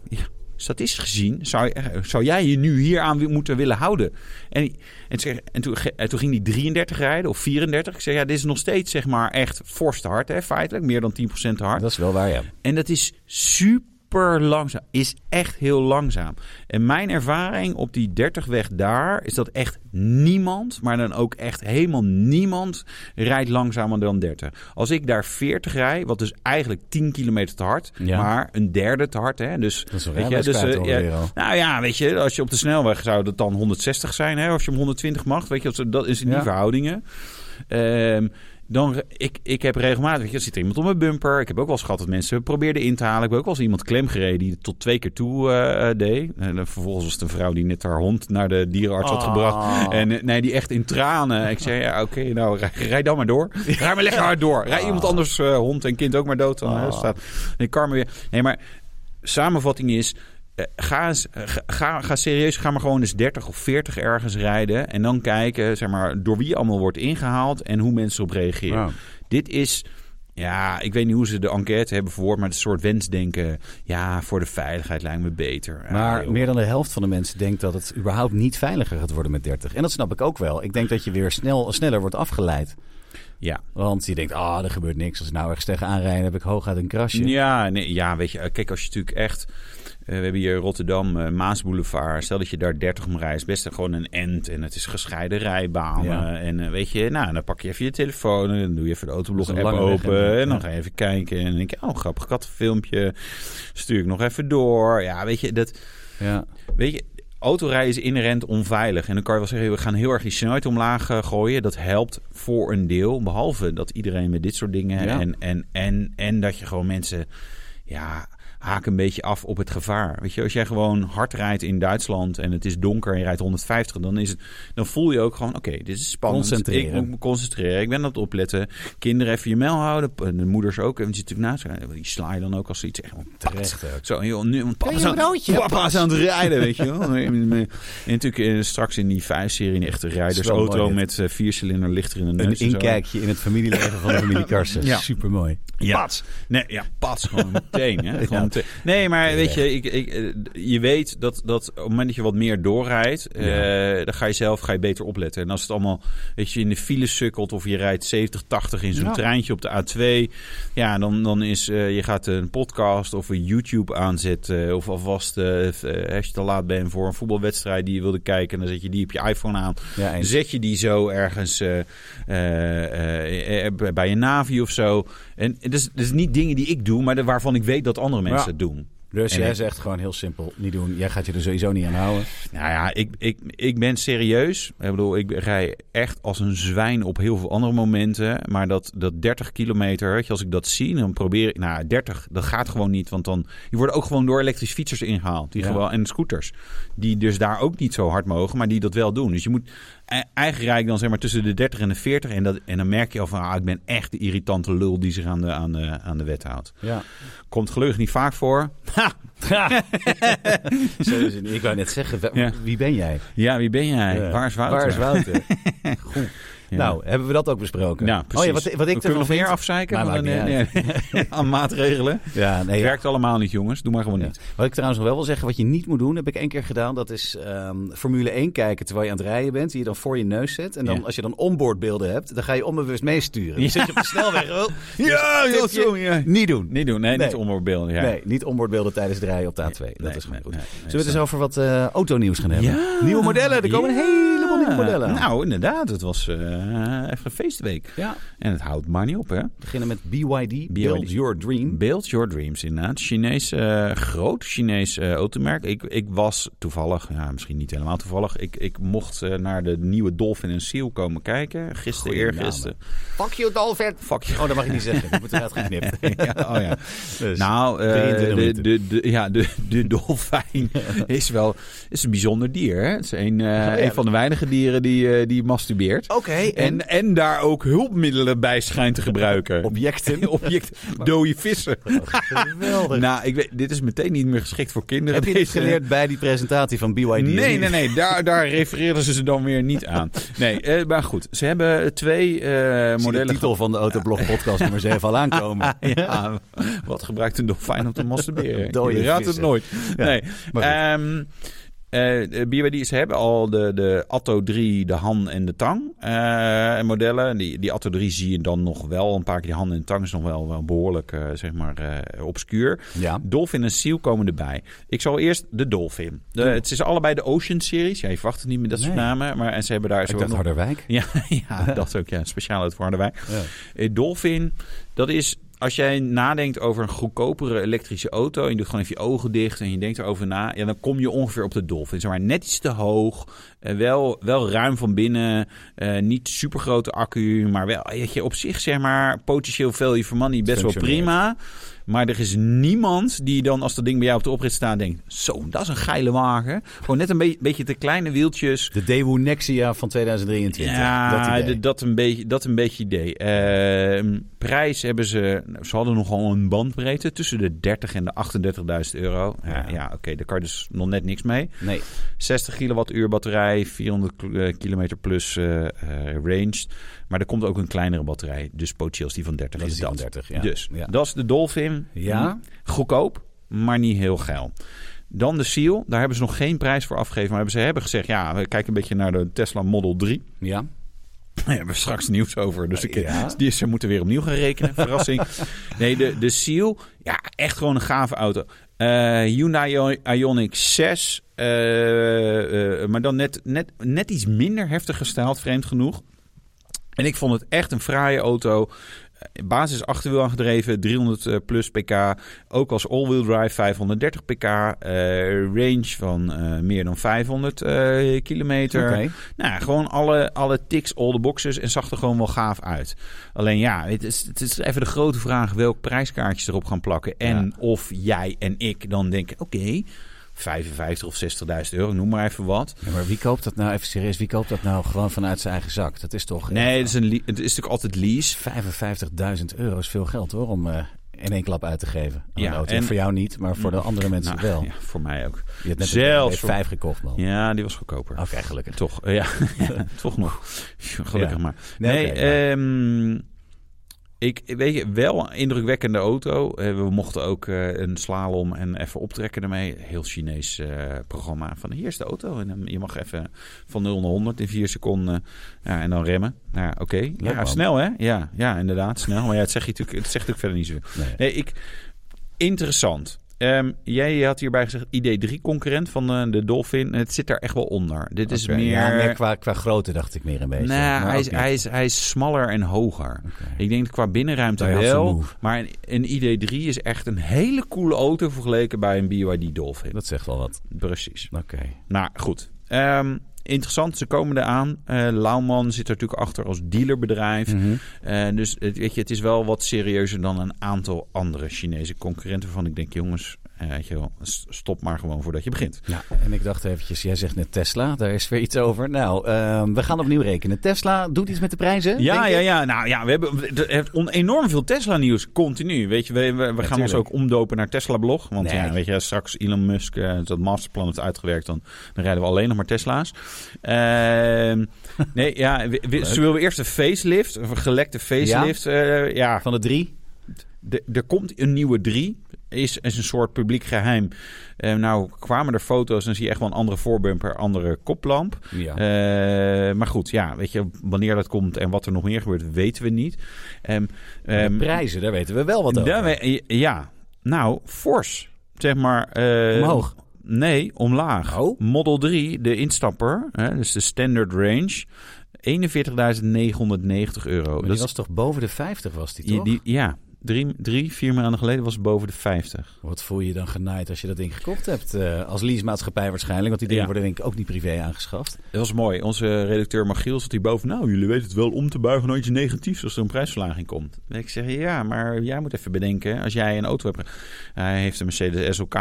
Statistisch gezien zou, je- eh, zou jij je nu hier aan moeten willen houden. En, en, zeg- en, toen, en toen ging hij 33 rijden of 34. Ik zei, ja, dit is nog steeds zeg maar echt fors te hard, hè, feitelijk. Meer dan 10% te hard. Dat is wel waar, ja. En dat is super langzaam. Is echt heel langzaam. En mijn ervaring op die 30 weg daar is dat echt niemand, maar dan ook echt helemaal niemand, rijdt langzamer dan 30. Als ik daar 40 rijd, wat dus eigenlijk 10 kilometer te hard, Ja. maar een derde te hard. Hè? Dus, Dat is weet je, dus, eh, ja, nou ja, weet je, als je op de snelweg zou dat dan 160 zijn, hè? als je hem 120 mag, weet je, dat is in die Ja. verhoudingen. Ehm, dan ik, ik heb regelmatig, er zit er iemand op mijn bumper. Ik heb ook wel eens gehad dat mensen probeerden in te halen. Ik heb ook wel eens iemand klem gereden die het tot twee keer toe eh, eh, deed. En vervolgens was het een vrouw die net haar hond naar de dierenarts had Oh. gebracht. En eh, nee, die echt in tranen. Ik zei, ja, oké, nou, rij, rij dan maar door. Rij maar lekker hard door. Rij iemand anders, hond en kind ook maar dood. Dan, Oh. staat. En ik me weer. Nee, maar samenvatting is. Eh, Ga, eens, eh, ga- ga, ga serieus, ga maar gewoon eens 30 of 40 ergens rijden. En dan kijken zeg maar, door wie allemaal wordt ingehaald en hoe mensen erop reageren. Dit is, ja, ik weet niet hoe ze de enquête hebben verwoord, maar het soort wensdenken. Ja, voor de veiligheid lijkt me beter. Ja, Maar meer dan de helft van de mensen denkt dat het überhaupt niet veiliger gaat worden met 30. En dat snap ik ook wel. Ik denk dat je weer snel, sneller wordt afgeleid. Ja. Want je denkt, ah, er gebeurt niks. Als ik nou ergens tegenaan rijden, heb ik hooguit een krasje. Ja, nee, ja, weet je, eh, kijk, als je natuurlijk echt. Eh, we hebben hier Rotterdam, eh, Maasboulevard. Stel dat je daar 30 om rijdt, is best gewoon een end. En het is gescheiden rijbanen. Ja. En eh, weet je, nou, dan pak je even je telefoon. En dan doe je even de autoblog app weg, open. en dan Ja. ga je even kijken. En dan denk je, oh, grappig kattenfilmpje. Stuur ik nog even door. Ja, weet je, dat. Ja. Weet je, autorijden is inherent onveilig. En dan kan je wel zeggen, we gaan heel erg die snelheid omlaag gooien. Dat helpt voor een deel. Behalve dat iedereen met dit soort dingen... Ja. En, en, en, en dat je gewoon mensen... Ja, haak een beetje af op het gevaar. Weet je, als jij gewoon hard rijdt in Duitsland en het is donker en je rijdt 150, dan, is het, dan voel je ook gewoon, oké, dit is spannend. Concentreren. Ik moet me concentreren. Ik ben aan het opletten. Kinderen even je mel houden. De moeders ook. Zit natuurlijk naast. haar. Die sla je dan ook als ze iets echt Terecht zo, joh, nu, want papa je is, een aan, broodje? papa is aan het rijden, weet je wel. En, natuurlijk eh, straks in die vijf-serie een echte rijdersauto met eh, viercilinder lichter in de neus. Een en zo. inkijkje in het familieleven van de familie Karsen. Ja. Supermooi. Ja. Nee, ja, pats gewoon meteen. Hè? Gewoon Nee, maar weet je, ik, ik, eh, je weet dat, dat op het moment dat je wat meer doorrijdt, eh, dan ga je zelf ga je beter opletten. En als het allemaal, weet je, in de file sukkelt of je rijdt 70, 80 in zo'n Ja. treintje op de A2, ja, dan, dan is, eh, je gaat een podcast of een YouTube aanzetten of alvast, als je te laat bent voor een voetbalwedstrijd die je wilde kijken, dan zet je die op je iPhone aan. Ja, eens. Zet je die zo ergens bij je Navi of zo. En is, het is niet dingen die ik doe, maar de- waarvan ik weet dat andere mensen Ja. het doen. Dus En jij ik- zegt gewoon heel simpel, niet doen. Jij gaat je er sowieso niet aan houden. Nou ja, ik, ik, ik ben serieus. Ik bedoel, ik rij echt als een zwijn op heel veel andere momenten. Maar dat, dat 30 kilometer, weet je, als ik dat zie, dan probeer ik... Nou, 30, dat gaat gewoon niet. Want dan... Die worden ook gewoon door elektrische fietsers ingehaald. Die Ja. gewoon, en scooters. Die dus daar ook niet zo hard mogen, maar die dat wel doen. Dus je moet... e- Eigenlijk rijd ik dan zeg maar tussen de 30 en de 40. En, dat, en dan merk je al van, ah, ik ben echt de irritante lul die zich aan de, aan de, aan de wet houdt. Ja. Komt gelukkig niet vaak voor. Ha! Ik wou net zeggen, wie ben jij? Ja, wie ben jij? Waar is Wouter? Waar is Wouter? Goed. Ja. Nou, hebben we dat ook besproken? Ja, Oh precies. ja, wat, wat ik We kunnen ervan nog meer afzeiken van een, nee, nee, aan maatregelen. Ja, nee, Het werkt allemaal niet, jongens. Doe maar gewoon niet. Wat ik trouwens nog wel wil zeggen, wat je niet moet doen, heb ik één keer gedaan. Dat is ehm, Formule 1 kijken terwijl je aan het rijden bent. Die je dan voor je neus zet. En dan, als je dan onboardbeelden hebt, dan ga je onbewust meesturen. Dan Ja. zit je op de snelweg. Oh, Ja, dus ja, zo. Niet doen. Niet doen. Nee, Nee. niet onboardbeelden. Ja. Nee, niet onboardbeelden tijdens het rijden op de A2. Nee, dat is gewoon goed. Zullen we het eens over wat eh autonieuws gaan hebben? Nieuwe modellen. Er komen een heleboel nieuwe modellen. Nou, inderdaad. Het was eh, even een feestweek. Ja, En het houdt maar niet op, hè? we beginnen met BYD, Build Your Dream. Build Your Dreams, inderdaad. Chinees, eh, groot Chinees eh, automerk. Ik, ik was toevallig, ja, misschien niet helemaal toevallig. Ik, ik mocht eh, naar de nieuwe Dolphin en Seal komen kijken. Gisteren, eergisteren. Fuck you, Dolphin. Fuck you. Oh, dat mag ik niet zeggen. Dat moet eruit geknipt. ja, oh ja. Dus, Nou, eh, 23 de, de, de, ja, de, de dolfijn is wel is een bijzonder dier. Hè? Het is een, eh, ja. een van de weinige dieren die, eh, die masturbeert. Oké, En, en daar ook hulpmiddelen bij schijnt te gebruiken. objecten. Object, dode vissen. Geweldig. nou, ik weet, dit is meteen niet meer geschikt voor kinderen. Heb je dit geleerd bij die presentatie van BYD? Nee, nee, nee. Daar, daar refereren ze ze dan weer niet aan. Nee, eh, maar goed. Ze hebben twee eh, zie de modellen titel van de Autoblog podcast nummer 7 al aankomen. Ja, wat gebruikt een dolfijn om te masturberen? Dode Je raadt het nooit. Ja, nee. maar eh BYD, ze hebben al de, de Atto 3, de Han en de Tang eh, modellen. Die, die Atto 3 zie je dan nog wel een paar keer. Die Han en de Tang is nog wel, wel behoorlijk, eh, zeg maar, eh, obscuur. Ja. Dolphin en Seal komen erbij. Ik zal eerst de Dolphin. De, het is allebei de Ocean series. Ja, je verwacht het niet met dat soort Nee. namen. Maar en ze hebben daar Ik zo dacht nog- Harderwijk. Ja, ja, dat ook. Ja, speciaal uit voor Harderwijk. Ja. Eh, Dolphin, dat is als jij nadenkt over een goedkopere elektrische auto... en je doet gewoon even je ogen dicht en je denkt erover na... Ja, dan kom je ongeveer op de Dolphin. Zeg maar net iets te hoog, eh, wel, wel ruim van binnen... eh, niet super grote accu, maar wel weet je, op zich zeg maar... potentieel value for money best wel prima... Maar er is niemand die dan, als dat ding bij jou op de oprit staat, denkt... Zo, dat is een geile wagen. Gewoon net een be- beetje te kleine wieltjes. De Daewoo Nexia van 2023. Ja, dat dat, een beetje, dat een beetje idee. Ehm, prijs hebben ze... Ze hadden nogal een bandbreedte tussen de 30 en de 38.000 euro. Ja, Ja. ja oké, daar kan je dus nog net niks mee. Nee, 60 kilowattuur batterij, 400 kl- eh, kilometer plus eh, eh, range. Maar er komt ook een kleinere batterij. Dus potentieel die van 30 dat is die dat. van 30. Ja. Dus dat is de Dolphin. Ja? Goedkoop, maar niet heel geil. Dan de Seal. Daar hebben ze nog geen prijs voor afgegeven. Maar hebben ze hebben gezegd, ja, we kijken een beetje naar de Tesla Model 3. ja. Daar hebben we straks nieuws over. Dus ik, Ja? die, ze moeten weer opnieuw gaan rekenen. Verrassing. Nee, de, de Seal. Ja, echt gewoon een gave auto. Eh, Hyundai Ioniq 6. eh, eh, maar dan net, net, net iets minder heftig gesteld, vreemd genoeg. En ik vond het echt een fraaie auto. Basis achterwiel aangedreven, 300 eh, plus pk. Ook als all-wheel drive 530 pk. eh, range van eh, meer dan 500 eh, kilometer. Nou, gewoon alle, alle ticks, all the boxes en zag er gewoon wel gaaf uit. Alleen ja, het is, het is even de grote vraag welk prijskaartje erop gaan plakken. En Ja. of jij en ik dan denken, oké, 55 of 60.000 euro, noem maar even wat. Ja, maar wie koopt dat nou, even serieus, wie koopt dat nou gewoon vanuit zijn eigen zak? Dat is toch... Nee, het is, een, het is natuurlijk altijd lease. 55.000 euro is veel geld hoor, om eh, in één klap uit te geven. aan Ja, en- voor jou niet, maar voor de andere mensen Nou, wel. Ja, voor mij ook. Je hebt net Zelfs een voor- 5 gekocht, man. Ja, die was goedkoper. Oké, gelukkig. Toch, ja, ja, toch nog. Gelukkig Ja. maar. Nee, Nee, ja. Ik weet je, wel een indrukwekkende auto. Eh, we mochten ook eh, een slalom en even optrekken ermee. Heel Chinees eh, programma. Van hier is de auto. En je mag even van 0 naar 100 in 4 seconden. Ja, en dan remmen. Nou, ja, oké. Ja, man. snel hè? Ja, ja, inderdaad, snel. Maar ja, het zegt, je natuurlijk, het zegt natuurlijk verder niet zo. Nee. Nee, ik, interessant. Ehm, jij had hierbij gezegd ID3-concurrent van eh, de Dolphin. Het zit daar echt wel onder. Dit is meer... Ja, meer qua, qua grootte dacht ik meer een beetje. Nee, Maar hij, is, hij, is, hij is smaller en hoger. Ik denk qua binnenruimte zijn wel. Maar een, een ID3 is echt een hele coole auto vergeleken bij een BYD Dolphin. Dat zegt wel wat. Precies. Oké. Nou, goed. Ehm, interessant, ze komen eraan. Eh Lauwman zit er natuurlijk achter als dealerbedrijf. Mhm. Eh, dus het, weet je, het is wel wat serieuzer dan een aantal andere Chinese concurrenten. Waarvan ik denk, jongens, eh, stop maar gewoon voordat je begint. Ja, en ik dacht eventjes, jij zegt net Tesla, daar is weer iets over. Nou, ehm, we gaan opnieuw rekenen. Tesla doet iets met de prijzen? Ja, ja, ja. Nou ja, we hebben enorm veel Tesla-nieuws continu. Weet je, we, we, we gaan ons tuurlijk. ook omdopen naar Tesla-blog. Want Nee. ja, weet je, straks Elon Musk eh, dat masterplan heeft uitgewerkt, dan, dan rijden we alleen nog maar Tesla's. Ehm, nee, ja, we, we- ze willen eerst een facelift, een gelekte facelift. Ja, ja Van de drie? De- er komt een nieuwe 3. Is, is een soort publiek geheim. Eh, nou, kwamen er foto's, dan zie je echt wel een andere voorbumper, andere koplamp. Ja. Eh, maar goed, ja, weet je, wanneer dat komt en wat er nog meer gebeurt, weten we niet. Ehm, de ehm, prijzen, daar weten we wel wat over. we- ja, nou, fors. Zeg maar. eh, Omhoog? Nee, omlaag. Oh. Model 3, de instapper, hè, dus de standard range, 41.990 euro. Maar Dat die is- was toch boven de 50 was die die- toch? die- ja, drie, drie, vier maanden geleden was het boven de 50. Wat voel je dan genaaid als je dat ding gekocht hebt? Eh, als leasemaatschappij waarschijnlijk, want die dingen Ja. worden denk ik ook niet privé aangeschaft. Dat was mooi. Onze redacteur Magiel zat hierboven. Nou, jullie weten het wel om te buigen naar iets negatiefs als er een prijsverlaging komt. En ik zeg, ja, maar jij moet even bedenken. Als jij een auto hebt... Hij heeft een Mercedes SLK,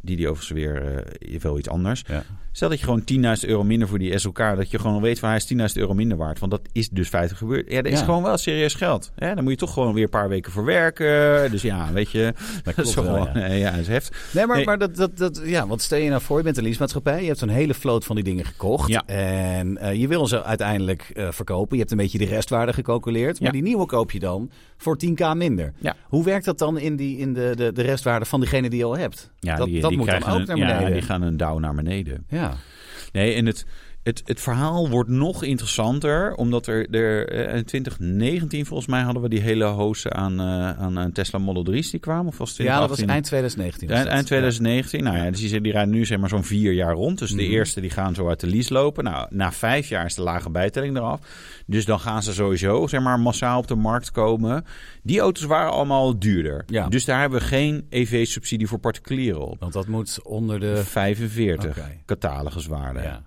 die die overigens weer eh, wel iets anders. Ja. Stel dat je gewoon 10.000 euro minder voor die SLK... dat je gewoon weet van hij is 10.000 euro minder waard. Want dat is dus feitelijk gebeurd. Ja, dat is Ja. gewoon wel serieus geld. Ja, dan moet je toch gewoon weer een paar weken voor werken. Dus ja, weet je... Dat is gewoon, ja. nee, ja, is heftig. Nee, maar, Nee. maar dat, dat, dat, ja, wat stel je nou voor? Je bent een leasemaatschappij. Je hebt zo'n hele vloot van die dingen gekocht. Ja. En eh, je wil ze uiteindelijk eh, verkopen. Je hebt een beetje de restwaarde gecalculeerd. Maar Ja. die nieuwe koop je dan voor 10k minder. Ja. Hoe werkt dat dan in, die, in de, de, de restwaarde van degene die je al hebt? Ja, dat die, dat die moet dan ook een, naar Ja, beneden. die gaan een douw naar beneden. Ja. Nee, en het, het, het verhaal wordt nog interessanter, omdat er, er eh, in 2019 volgens mij hadden we die hele hoos aan, eh, aan, aan Tesla Model 3's die kwamen. Of was het Ja, dat was 2018? eind 2019. was Eind, dat. eind 2019. Nou ja, dus die, die rijden nu zeg maar zo'n vier jaar rond. Dus de Mhm. eerste die gaan zo uit de lease lopen. Nou, na vijf jaar is de lage bijtelling eraf. Dus dan gaan ze sowieso zeg maar massaal op de markt komen. Die auto's waren allemaal duurder. Ja. Dus daar hebben we geen EV-subsidie voor particulieren op. Want dat moet onder de... 45 Oké. cataloguswaarde. Ja.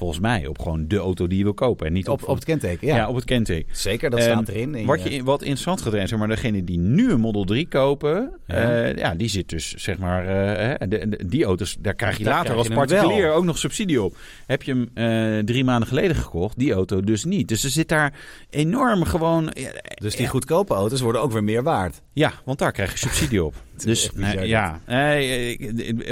Volgens mij op gewoon de auto die je wil kopen. En niet op, Op, op het kenteken, ja. ja. op het kenteken. Zeker, dat En staat erin. in Wat, je- wat interessant gaat zijn, zeg maar, degene die nu een Model 3 kopen, Ja. ja, ja die zit dus, zeg maar, eh, hè, de, de- die auto's, daar krijg je Daar later krijg als je particulier ook nog subsidie op. Heb je hem eh, drie maanden geleden gekocht, die auto dus niet. Dus er zit daar enorm gewoon, Dus die goedkope auto's worden ook weer meer waard. ja, want daar krijg je subsidie op. dus echt nee, ja,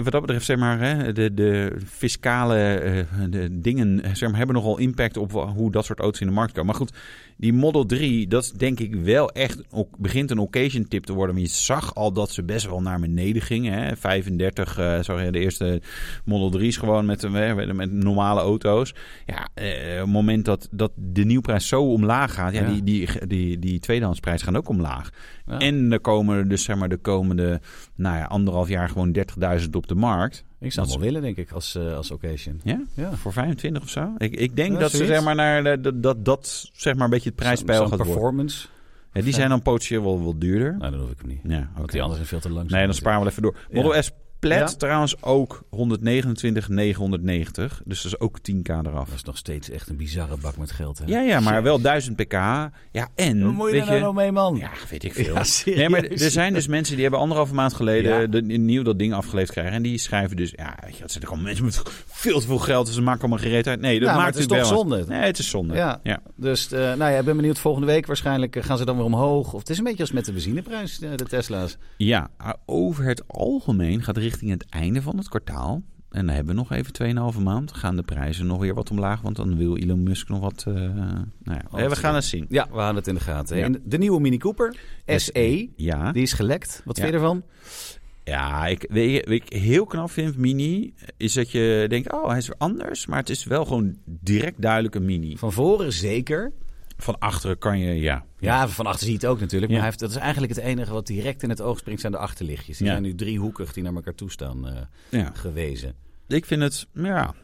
wat dat betreft, zeg maar, hè, de, de fiscale eh, de dingen eh, zeg maar, hebben nogal impact op hoe dat soort auto's in de markt komen. Maar goed, die Model 3, dat is denk ik wel echt, ook, begint een occasion tip te worden. Maar je zag al dat ze best wel naar beneden gingen. Hè. 35, eh zag je de eerste Model 3's gewoon met, eh, met, met normale auto's. Ja, eh, het moment dat, dat de nieuwprijs zo omlaag gaat, ja, Ja. Die, die, die, die tweedehandsprijs gaan ook omlaag. Ja. En er komen dus zeg maar de komende nou ja, anderhalf jaar gewoon 30.000 op de markt. Ik zou hem wel willen, denk ik, als, eh, als occasion. Ja? Ja. Voor 25 of zo. Ik, ik denk Ja, dat ze zeg maar naar de- dat, dat, dat zeg maar een beetje het prijspeil gaat worden. performance. Ja, die zijn dan potentieel wel, wel duurder. Nou, dan hoef ik hem niet. Ja, Want die anderen zijn veel te lang. Nee, dan sparen we even door. Model. S Ja. trouwens ook 129, 990. Dus dat is ook 10k eraf. Dat is nog steeds echt een bizarre bak met geld. Hè? Ja, ja, maar wel 1000 pk. Ja, en... Wat moet je weet daar nou mee, man? Ja, weet ik veel. Ja, nee, maar er zijn dus mensen die hebben anderhalve maand geleden Ja. de, nieuw dat ding afgeleefd krijgen. En die schrijven dus, ja, weet je, dat zijn toch allemaal mensen met veel te veel geld. Dus ze maken allemaal gereed uit. Nee, dat maakt het is toch wel zonde. Nee, het is zonde. Ja. ja. Dus eh, nou ja, ik ben benieuwd. Volgende week waarschijnlijk eh, gaan ze dan weer omhoog. Of het is een beetje als met de benzineprijs, eh, de Tesla's. Ja, over het algemeen gaat richting het einde van het kwartaal. En dan hebben we nog even 2,5 maand. Gaan de prijzen nog weer wat omlaag. Want dan wil Elon Musk nog wat. eh, nou ja, we gaan het zien. Ja, we houden het in de gaten. Ja. En de nieuwe Mini Cooper, SE, Ja, die is gelekt. Wat vind je ervan? ja ik, weet ik heel knap vind Mini. Is dat je denkt, oh hij is weer anders. Maar het is wel gewoon direct duidelijk een Mini. Van voren zeker. Van achteren kan je, ja. Ja, van achter zie je het ook natuurlijk. Maar Ja. hij heeft, dat is eigenlijk het enige wat direct in het oog springt, zijn de achterlichtjes. Die Ja. zijn nu driehoekig die naar elkaar toe staan eh, ja. gewezen. Ik vind het, ja.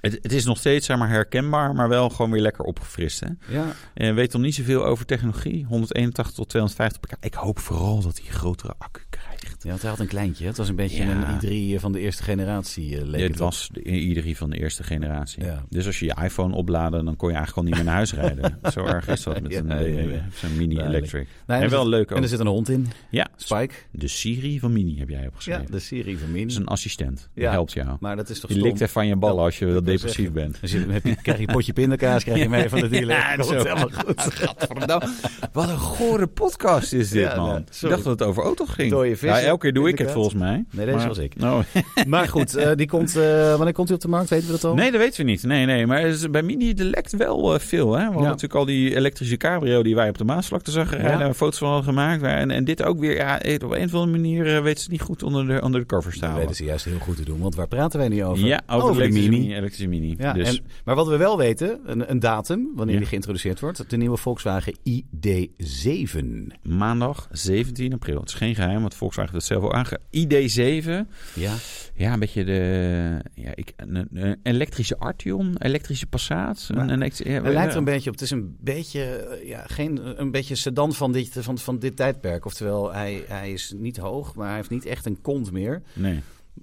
Het, het is nog steeds zeg maar, herkenbaar, maar wel gewoon weer lekker opgefrist. Hè? Ja, En weet nog niet zoveel over technologie. 181 tot 250 pk. Ik hoop vooral dat hij een grotere accu krijgt. ja want hij had een kleintje. Het was een beetje Ja. een i3 van de eerste generatie. eh, leek Dit het was de iedereen van de eerste generatie. Ja. Dus als je je iPhone opladen, dan kon je eigenlijk al niet meer naar huis rijden. Zo erg is dat met een ja, BMW, ja. zo'n Mini Duidelijk. Electric. op. Nee, en wel leuk ook. En er zit een hond in. Ja, Spike. de Siri van Mini heb jij opgeschreven. Ja, de serie van Mini. Dat is een assistent. Die helpt jou. Maar dat is toch Die stom? likt even van je ballen als je dat depressief zeggen. bent. Dus je, heb je, krijg je een potje pindakaas krijg je mee van de dealer. Ja, Komt zo. helemaal goed. Wat een gore podcast is dit, Ja, man. nee, ik dacht dat het over auto's ging. Ja, elke keer doe ik het volgens mij. Nee, deze Maar- was ik. Oh. Maar goed, eh, die komt, eh, wanneer komt hij op de markt? Weten we dat al? Nee, dat weten we niet. Nee, nee. Maar is- bij Mini er lekt wel eh, veel. Hè? We hadden Ja. natuurlijk al die elektrische cabrio die wij op de Maasvlakte zagen rijden. Daar foto's van hadden gemaakt. En, en dit ook weer. Ja, op een of andere manier weten ze het niet goed onder de, onder de covers te Dat weten ze juist heel goed te doen. Want waar praten wij nu over? Ja, over, de de Mini. Elektrische mini. Ja, dus, en, maar wat we wel weten, een, een datum wanneer Ja. die geïntroduceerd wordt. De nieuwe Volkswagen ID7. maandag 17 april. Het is geen geheim, want Volkswagen heeft het zelf al aange... ID7. Ja. Ja, een beetje de... Ja, ik, een, een elektrische Arteon, elektrische Passat. Een, Maar een elektri- ja, Het lijkt er een beetje op. Het is een beetje, ja, geen, een beetje sedan van dit, van, van dit tijdperk. Oftewel, hij, hij is niet hoog, maar hij heeft niet echt een kont meer. Nee.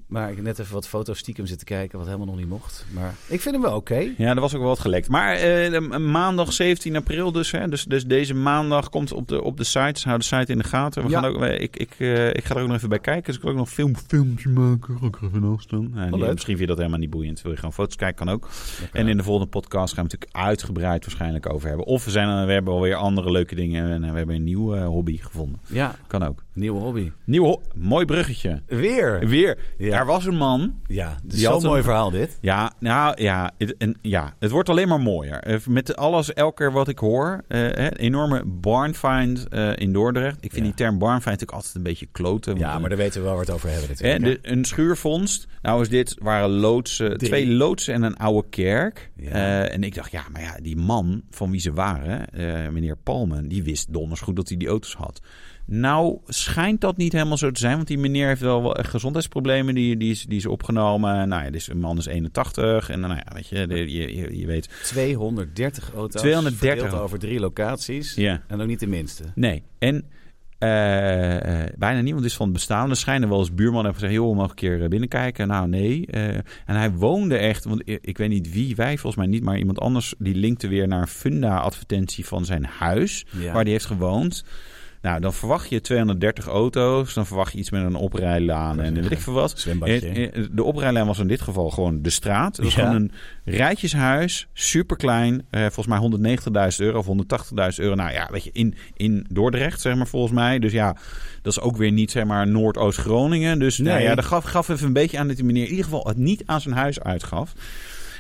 Maar ik heb net even wat foto's stiekem zitten kijken, wat helemaal nog niet mocht. Maar ik vind hem wel oké. Ja, er was ook wel wat gelekt. Maar eh, maandag 17 april dus, hè, dus. Dus deze maandag komt op de, op de site. Hou de site in de gaten. We Ja. gaan ook, ik, ik, eh, ik ga er ook nog even bij kijken. Dus ik wil ook nog film, filmpje maken. Ga ik er even niet- leuk. misschien vind je dat helemaal niet boeiend. Wil je gewoon foto's kijken, kan ook. Lekker. En in de volgende podcast gaan we het natuurlijk uitgebreid waarschijnlijk over hebben. Of we, zijn, we hebben alweer andere leuke dingen. En we hebben een nieuwe eh, hobby gevonden. Ja, Kan ook. nieuwe hobby. Nieuwe ho- mooi bruggetje. Weer. Weer. Ja. Er was een man. Ja, het is zo'n mooi een- verhaal dit. Ja, nou ja het, en, ja, het wordt alleen maar mooier. Eh, Met alles, elke keer wat ik hoor. eh, enorme barn find eh, in Dordrecht. Ik vind Ja. die term barn find natuurlijk altijd een beetje kloten. Ja, maar daar weten we wel het over hebben natuurlijk. de, een schuurvondst. Nou is dit waren loodsen, twee loodsen en een oude kerk. Ja. Eh, en ik dacht, ja, maar ja, die man van wie ze waren, eh, meneer Palmen, die wist donders goed dat hij die auto's had. Nou schijnt dat niet helemaal zo te zijn, want die meneer heeft wel gezondheidsproblemen. Die, die, is, die is opgenomen. Nou ja, dus een man is 81 en nou ja, weet je, de- je, je, je weet. 230 auto's 230. verdeeld over drie locaties. Ja. En ook niet de minste. Nee, en eh, bijna niemand is van het bestaan. Er schijnen wel eens buurman hebben gezegd... joh, mag ik een keer eh, binnenkijken? Nou, nee. Eh, en hij woonde echt... want ik, weet niet wie, wij volgens mij niet... maar iemand anders die linkte weer naar een Funda-advertentie van zijn huis... Ja. waar hij heeft gewoond. Nou, dan verwacht je 230 auto's. Dan verwacht je iets met een oprijlaan en weet ik veel wat. Zwembadje. Eh, eh, De oprijlijn was in dit geval gewoon de straat. Het was Ja. gewoon een rijtjeshuis, super klein. volgens mij 190.000 euro of 180.000 euro. Nou ja, weet je, in, in Dordrecht, zeg maar volgens mij. Dus ja, dat is ook weer niet, zeg maar, Noordoost-Groningen. Dus nou ja, dat gaf, gaf even een beetje aan dat die meneer in ieder geval het niet aan zijn huis uitgaf.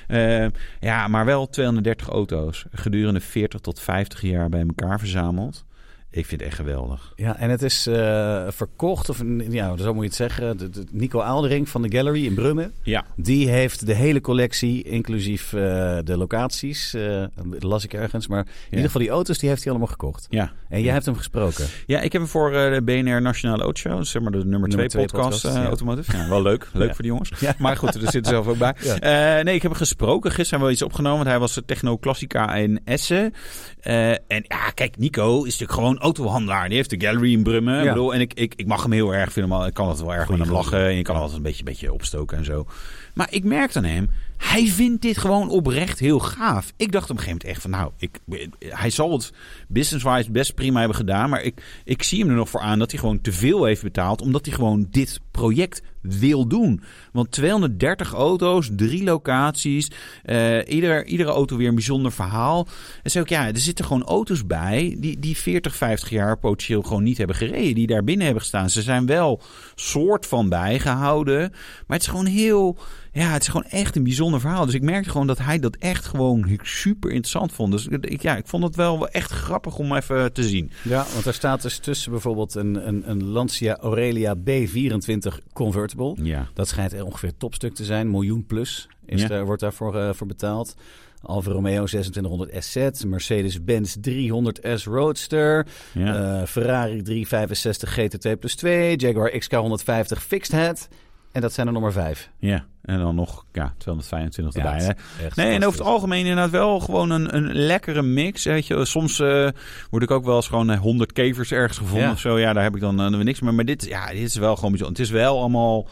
Eh, ja, maar wel 230 auto's. Gedurende 40 tot 50 jaar bij elkaar verzameld. Ik vind het echt geweldig. Ja, en het is eh, verkocht, of ja, zo moet je het zeggen. De, de- Nico Aaldering van de Gallery in Brummen. Ja. Die heeft de hele collectie, inclusief eh, de locaties. eh, dat las ik ergens. Maar in ieder geval die auto's, die heeft hij allemaal gekocht. Ja. En jij hebt hem gesproken. Ja, ik heb hem voor eh, de BNR Nationale Autoshow, zeg maar de nummer 2 twee podcast, podcast, ja. Automotive. Ja, wel leuk. Leuk Ja. voor die jongens. Ja. Maar goed, er zit er zelf ook bij. Ja. Eh, nee, ik heb hem gesproken. Gisteren hebben we iets opgenomen, want hij was Techno Classica in Essen. Eh, en ja, kijk, Nico is natuurlijk gewoon autohandelaar. Die heeft de gallery in Brummen. Ja. Ik, bedoel, en ik, ik, ik mag hem heel erg vinden. maar Ik kan altijd wel erg Goeie met hem lachen. En je kan altijd een beetje, beetje opstoken en zo. Maar ik merkte aan hem, hij vindt dit gewoon oprecht heel gaaf. Ik dacht op een gegeven moment echt van, nou, ik, hij zal het business-wise best prima hebben gedaan. Maar ik, ik zie hem er nog voor aan dat hij gewoon te veel heeft betaald. Omdat hij gewoon dit project wil doen. Want 230 auto's, drie locaties. eh, ieder, iedere auto weer een bijzonder verhaal. En zo ook, ja, er zitten gewoon auto's bij die, die 40, 50 jaar potentieel gewoon niet hebben gereden. Die daar binnen hebben gestaan. Ze zijn wel soort van bijgehouden. Maar het is gewoon heel... Ja, het is gewoon echt een bijzonder verhaal. Dus ik merkte gewoon dat hij dat echt gewoon super interessant vond. Dus ik, ja, ik vond het wel echt grappig om even te zien. Ja, want er staat dus tussen bijvoorbeeld een, een, een Lancia Aurelia B24 Convertible. Ja. Dat schijnt ongeveer topstuk te zijn. Miljoen plus is Ja. daar, wordt daarvoor eh, voor betaald. Alfa Romeo 2600 SZ, Mercedes-Benz 300S Roadster, Ja. eh, Ferrari 365 GT2 plus 2, Jaguar XK150 Fixed Head. En dat zijn er nog maar vijf. ja, en dan nog ja, 225 Ja, erbij. Nee, en over het algemeen inderdaad wel gewoon een, een lekkere mix. Weet je. Soms eh, word ik ook wel eens gewoon eh, 100 kevers ergens gevonden Ja. of zo. Ja, daar heb ik dan, eh, weer niks meer. Maar dit, ja, dit is wel gewoon bijzonder. Het is wel allemaal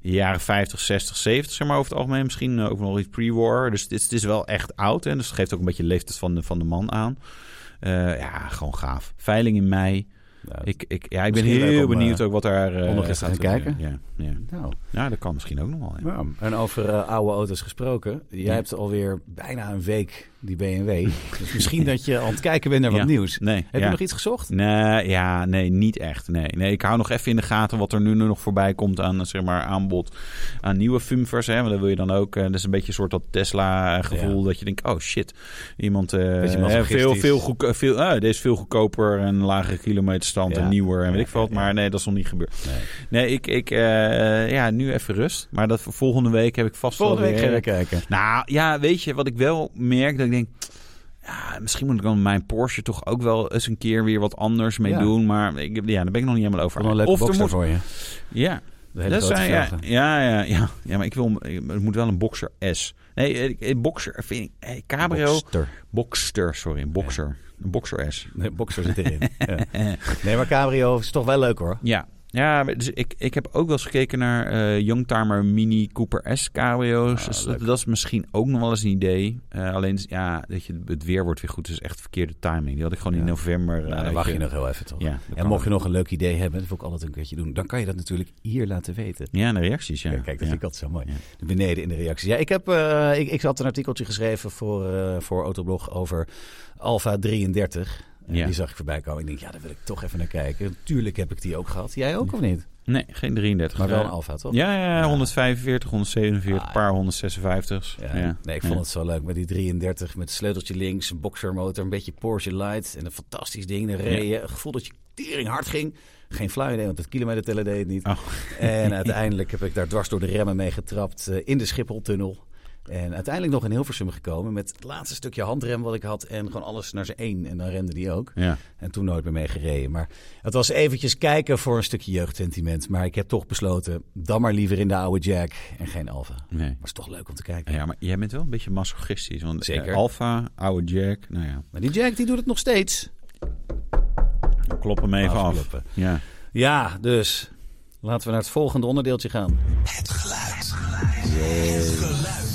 jaren 50, 60, 70, zeg maar over het algemeen. Misschien eh, ook nog iets pre-war. Dus dit, het is wel echt oud. Hè? Dus het geeft ook een beetje de leeftijd van de, van de man aan. Eh, ja, gewoon gaaf. Veiling in mei. Ja, Ik, ik, ja, ik ben heel om, benieuwd eh, ook wat daar eh, om nog eens te gaat gaan gebeuren. kijken. Ja, ja. nou, ja, dat kan misschien ook nog wel. Ja. Ja, en over eh, oude auto's gesproken. Jij Ja. hebt alweer bijna een week die BMW. Dus misschien dat je aan het kijken bent naar wat Ja. nieuws. Nee, Heb ja. je nog iets gezocht? Nee, ja, nee, niet echt. Nee, nee, ik hou nog even in de gaten wat er nu nog voorbij komt aan zeg maar, aanbod aan nieuwe Fumvers. Hè, want dan wil je dan ook, eh, dat is een beetje een soort dat Tesla-gevoel. Dat je denkt, oh shit, iemand masochistisch. veel, veel, goedko- veel, ah, deze is veel goedkoper en lagere kilometerstand en nieuwer en weet ik veel wat. Maar nee, dat is nog niet gebeurd. Nee. Nee, ik, ik eh, ja, nu even rust. Maar dat volgende week heb ik vast Volgende wel week weer- gaan we kijken. nou ja, weet je wat ik wel merk? Dat ik denk, ja, misschien moet ik dan mijn Porsche toch ook wel eens een keer weer wat anders mee Ja. doen. Maar ik, ja, daar ben ik nog niet helemaal over. Een leuke of boxer moet, voor je. ja, De hele dat zijn, ja, ja, ja, ja, ja, maar ik wil, het moet wel een Boxer S. Nee, eh, eh, Boxer, vind ik, eh, Cabrio, Boxster. Boxster, sorry, een Boxer, een Boxer S. Nee, boxer zit erin. ja. Nee, maar cabrio is toch wel leuk hoor. Ja, ja dus ik, ik heb ook wel eens gekeken naar eh Youngtimer Mini Cooper S cabrio's. Ah, dus dat, dat is misschien ook nog wel eens een idee. Eh, alleen, ja, dat je, het weer wordt weer goed. Dus echt verkeerde timing. Die had ik gewoon in november. Nou, eh, dan wacht je nog heel even toch. Ja, en mocht je nog een leuk idee hebben, dat wil ik altijd een keertje doen. Dan kan je dat natuurlijk hier laten weten. Ja, de reacties, ja. Ja, kijk, dat vind ik altijd zo mooi. Beneden in de reacties. Ja, ik, heb, ik, ik had een artikeltje geschreven voor, voor Autoblog over Alfa 33. Ja. Die zag ik voorbij komen. Ik denk, ja, daar wil ik toch even naar kijken. Tuurlijk heb ik die ook gehad. Jij ook of niet? Nee, geen 33. Maar wel Eh, een Alfa, toch? Ja, ja, ja, 145, 147, Ah, paar 156. Ja. Nee, ik vond het zo leuk met die 33 met het sleuteltje links, een boxermotor, een beetje Porsche Light en een fantastisch ding. Dan reed je, een gevoel dat je tering hard ging. Geen flauw idee, want het kilometerteller deed het niet. Oh. En uiteindelijk heb ik daar dwars door de remmen mee getrapt eh, in de Schipholtunnel. En uiteindelijk nog in Hilversum gekomen met het laatste stukje handrem wat ik had en gewoon alles naar zijn één. En dan rende die ook. Ja. En toen nooit meer mee gereden. Maar het was eventjes kijken voor een stukje jeugdsentiment. Maar ik heb toch besloten, dan maar liever in de oude Jack en geen Alfa. Nee. Maar het is toch leuk om te kijken. Ja, maar jij bent wel een beetje masochistisch. Want Zeker. eh, Alfa, oude Jack, nou ja, Maar die Jack die doet het nog steeds. klop hem even af. Ja. Ja, dus laten we naar het volgende onderdeeltje gaan. Het geluid. Dat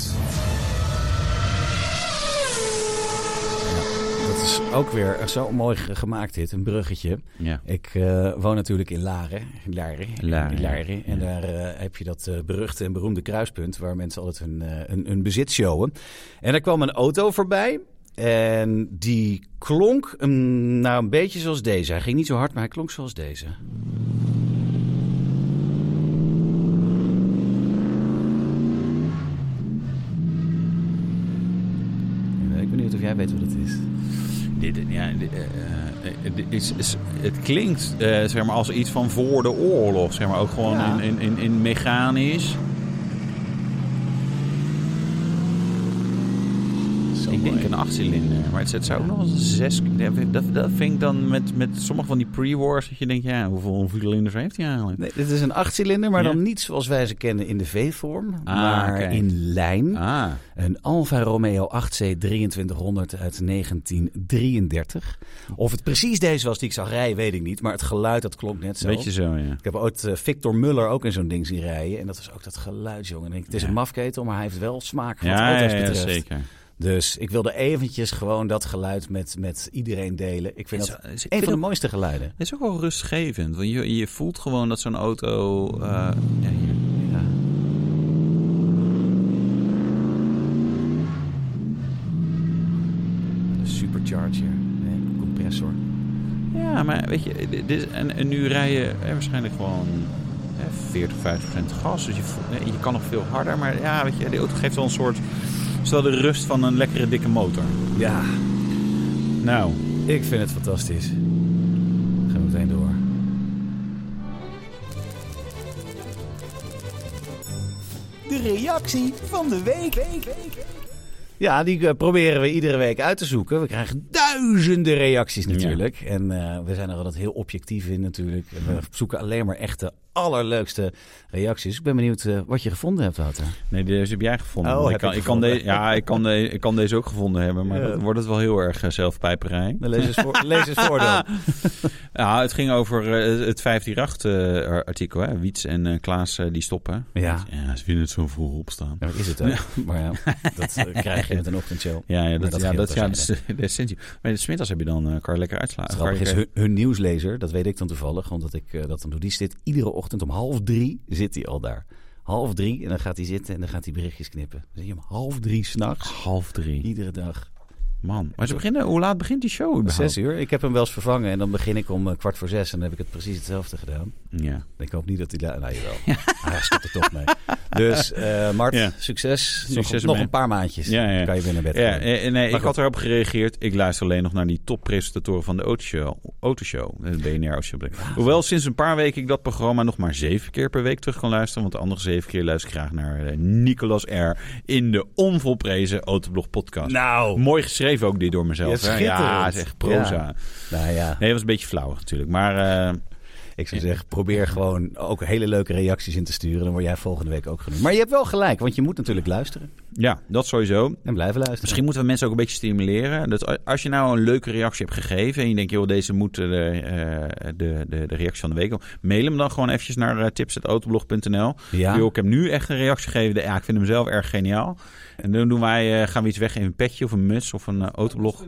is ook weer zo mooi ge- gemaakt dit, een bruggetje. ja. Ik eh, woon natuurlijk in Laren. Laren. Laren, Laren. En ja. daar eh, heb je dat eh, beruchte en beroemde kruispunt... waar mensen altijd hun, hun, hun bezit showen. En er kwam een auto voorbij... En die klonk nou een beetje zoals deze. Hij ging niet zo hard, maar hij klonk zoals deze. Ik ben benieuwd of jij weet wat het is. Dit, ja, dit, eh, dit is, is- het klinkt eh, zeg maar als iets van voor de oorlog. Zeg maar, ook gewoon Ja. in, in, in, in mechanisch. Ik denk een achtcilinder. Maar het, het zou ook nog eens een zes... Dat, dat vind ik dan met, met sommige van die pre-wars... dat je denkt, ja, hoeveel, cilinders heeft hij eigenlijk? Nee, dit is een achtcilinder, maar Ja. dan niet zoals wij ze kennen in de V-vorm, Ah, maar in lijn. Ah, Een Alfa Romeo 8C 2300 uit 1933. Of het precies deze was die ik zag rijden, weet ik niet. Maar het geluid, dat klonk net zo. weet je zo, ja. Ik heb ooit eh, Victor Muller ook in zo'n ding zien rijden. En dat was ook dat geluid, jongen. En ik, het is Ja. een mafketel, maar hij heeft wel smaak wat Ja, ja, ja, zeker. Dus ik wilde eventjes gewoon dat geluid met, met iedereen delen. Ik vind dat is- een vind van de mooiste geluiden. Het is ook wel rustgevend. Want je, je voelt gewoon dat zo'n auto... eh, ja, hier. Ja. De supercharger, nee, compressor. Ja, maar weet je, dit en, en nu rij je eh, waarschijnlijk gewoon eh, 40, 50 procent gas. Dus je, eh, je kan nog veel harder. Maar ja, weet je, die auto geeft wel een soort... Stel de rust van een lekkere dikke motor. Ja, Nou, ik vind het fantastisch. Gaan we meteen door. De reactie van de week. Ja, die eh, proberen we iedere week uit te zoeken. We krijgen duizenden reacties natuurlijk. En eh, we zijn er altijd heel objectief in natuurlijk. We zoeken alleen maar echte allerleukste reacties. Ik ben benieuwd eh, wat je gevonden hebt, Wouter. nee, deze heb jij gevonden. Oh, ik, kan, ik ik, kan gevonden. de, ja, ik, kan de, ik kan deze ook gevonden hebben. Maar Ja. dan wordt het wel heel erg eh, zelfpijperij. Lees eens voor, lees eens voor dan. Ja, het ging over eh, het 548-artikel. hè Wiets en Klaas die stoppen. Ja. ja, ze vinden het zo vroeg opstaan. Ja, dat is het ook. Maar ja, dat krijg je met een ochtendshow. Ja, ja, Maar dat, dat ja, dat, ja, dat is de, de essentie. Maar de smiddags heb je dan, kan je lekker uitslagen. Het is, hun, hun nieuwslezer, dat weet ik dan toevallig, omdat ik dat dan doe. Die zit iedere ochtend om half drie, zit hij al daar. Half drie, en dan gaat hij zitten en dan gaat hij berichtjes knippen. Dan zie je hem half drie s'nachts, half drie. iedere dag. Man, maar ze beginnen, hoe laat begint die show überhaupt? Zes uur. Ik heb hem wel eens vervangen en dan begin ik om eh, kwart voor zes en dan heb ik het precies hetzelfde gedaan. Ja. Ik hoop niet dat hij daar... Nou, jawel. Hij stopt er toch mee. Dus eh Mart, Ja. succes. Succes nog, een paar maandjes. Ja, ja. Dan kan je weer naar bed Ja, eh, nee, ik had erop gereageerd. Ik luister alleen nog naar die toppresentatoren van de Autoshow. Autoshow de BNR Autoshow. Hoewel sinds een paar weken ik dat programma nog maar zeven keer per week terug kan luisteren. Want de andere zeven keer luister ik graag naar Nicolas R. in de onvolprezen Autoblog podcast. Nou, Mooi geschreven ook dit door mezelf. Ja, ja, het is echt proza. Nou ja. Nee, het was een beetje flauw natuurlijk. Maar eh, Ik zou zeggen, probeer gewoon ook hele leuke reacties in te sturen. Dan word jij volgende week ook genoemd. Maar je hebt wel gelijk, want je moet natuurlijk luisteren. ja, dat sowieso. En blijven luisteren. Misschien moeten we mensen ook een beetje stimuleren. Dat als je nou een leuke reactie hebt gegeven en je denkt, joh, deze moet de, eh, de, de, de reactie van de week. Mail hem dan gewoon eventjes naar uh, tips.autoblog.nl. Ja. Joh, ik heb nu echt een reactie gegeven. Ja, ik vind hem zelf erg geniaal. En dan doen wij, eh, gaan we iets weggeven, een petje of een muts of een eh, autoblog.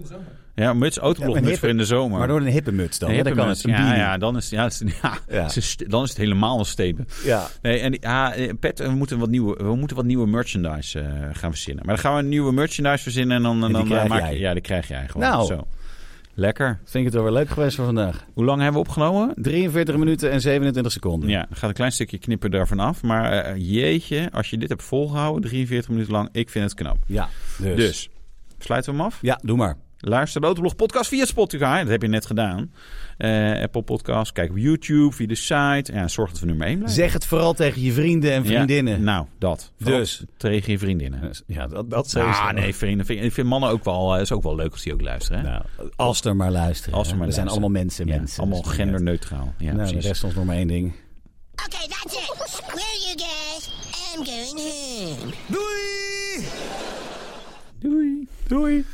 Ja, muts, autoblog, Ja, voor in de zomer. Maar door een hippe muts dan. Een? Dan hippe kan het een ja, ja, dan is, ja, is- ja, Ja. is- dan is het helemaal een statement. Ja. Nee, en ja, Pet, we moeten wat nieuwe, we moeten wat nieuwe merchandise eh, gaan verzinnen. Maar dan gaan we een nieuwe merchandise verzinnen en dan, dan eh, maak jij. je, ja, die krijg jij gewoon. Nou. Zo. Lekker. Vind ik het wel weer leuk geweest voor vandaag. Hoe lang hebben we opgenomen? 43 minuten en 27 seconden. Ja, gaat een klein stukje knippen daarvan af. Maar eh, jeetje, als je dit hebt volgehouden, 43 minuten lang, ik vind het knap. Ja, dus. Dus, sluiten we hem af? Ja, doe maar. Luister de Autoblog podcast via Spotify. Dat heb je net gedaan. Eh, Apple Podcast. Kijk op YouTube, via de site. Ja, zorg dat we nummer 1 blijven. Zeg het vooral tegen je vrienden en vriendinnen. Ja, nou, dat. Vooral Dus. Tegen je vriendinnen. Ja, dat, dat Ah, sowieso. nee, vrienden. Ik vind mannen ook wel, eh, is ook wel leuk als die ook luisteren. Hè? Nou, als er maar luisteren. Als er maar We zijn luisteren. allemaal mensen, Ja, mensen. allemaal Dus uit. genderneutraal. Ja, nou, de rest ons nog maar één ding. Okay, that's it. Well, you guys, I'm going home. Doei! Doei. Doei.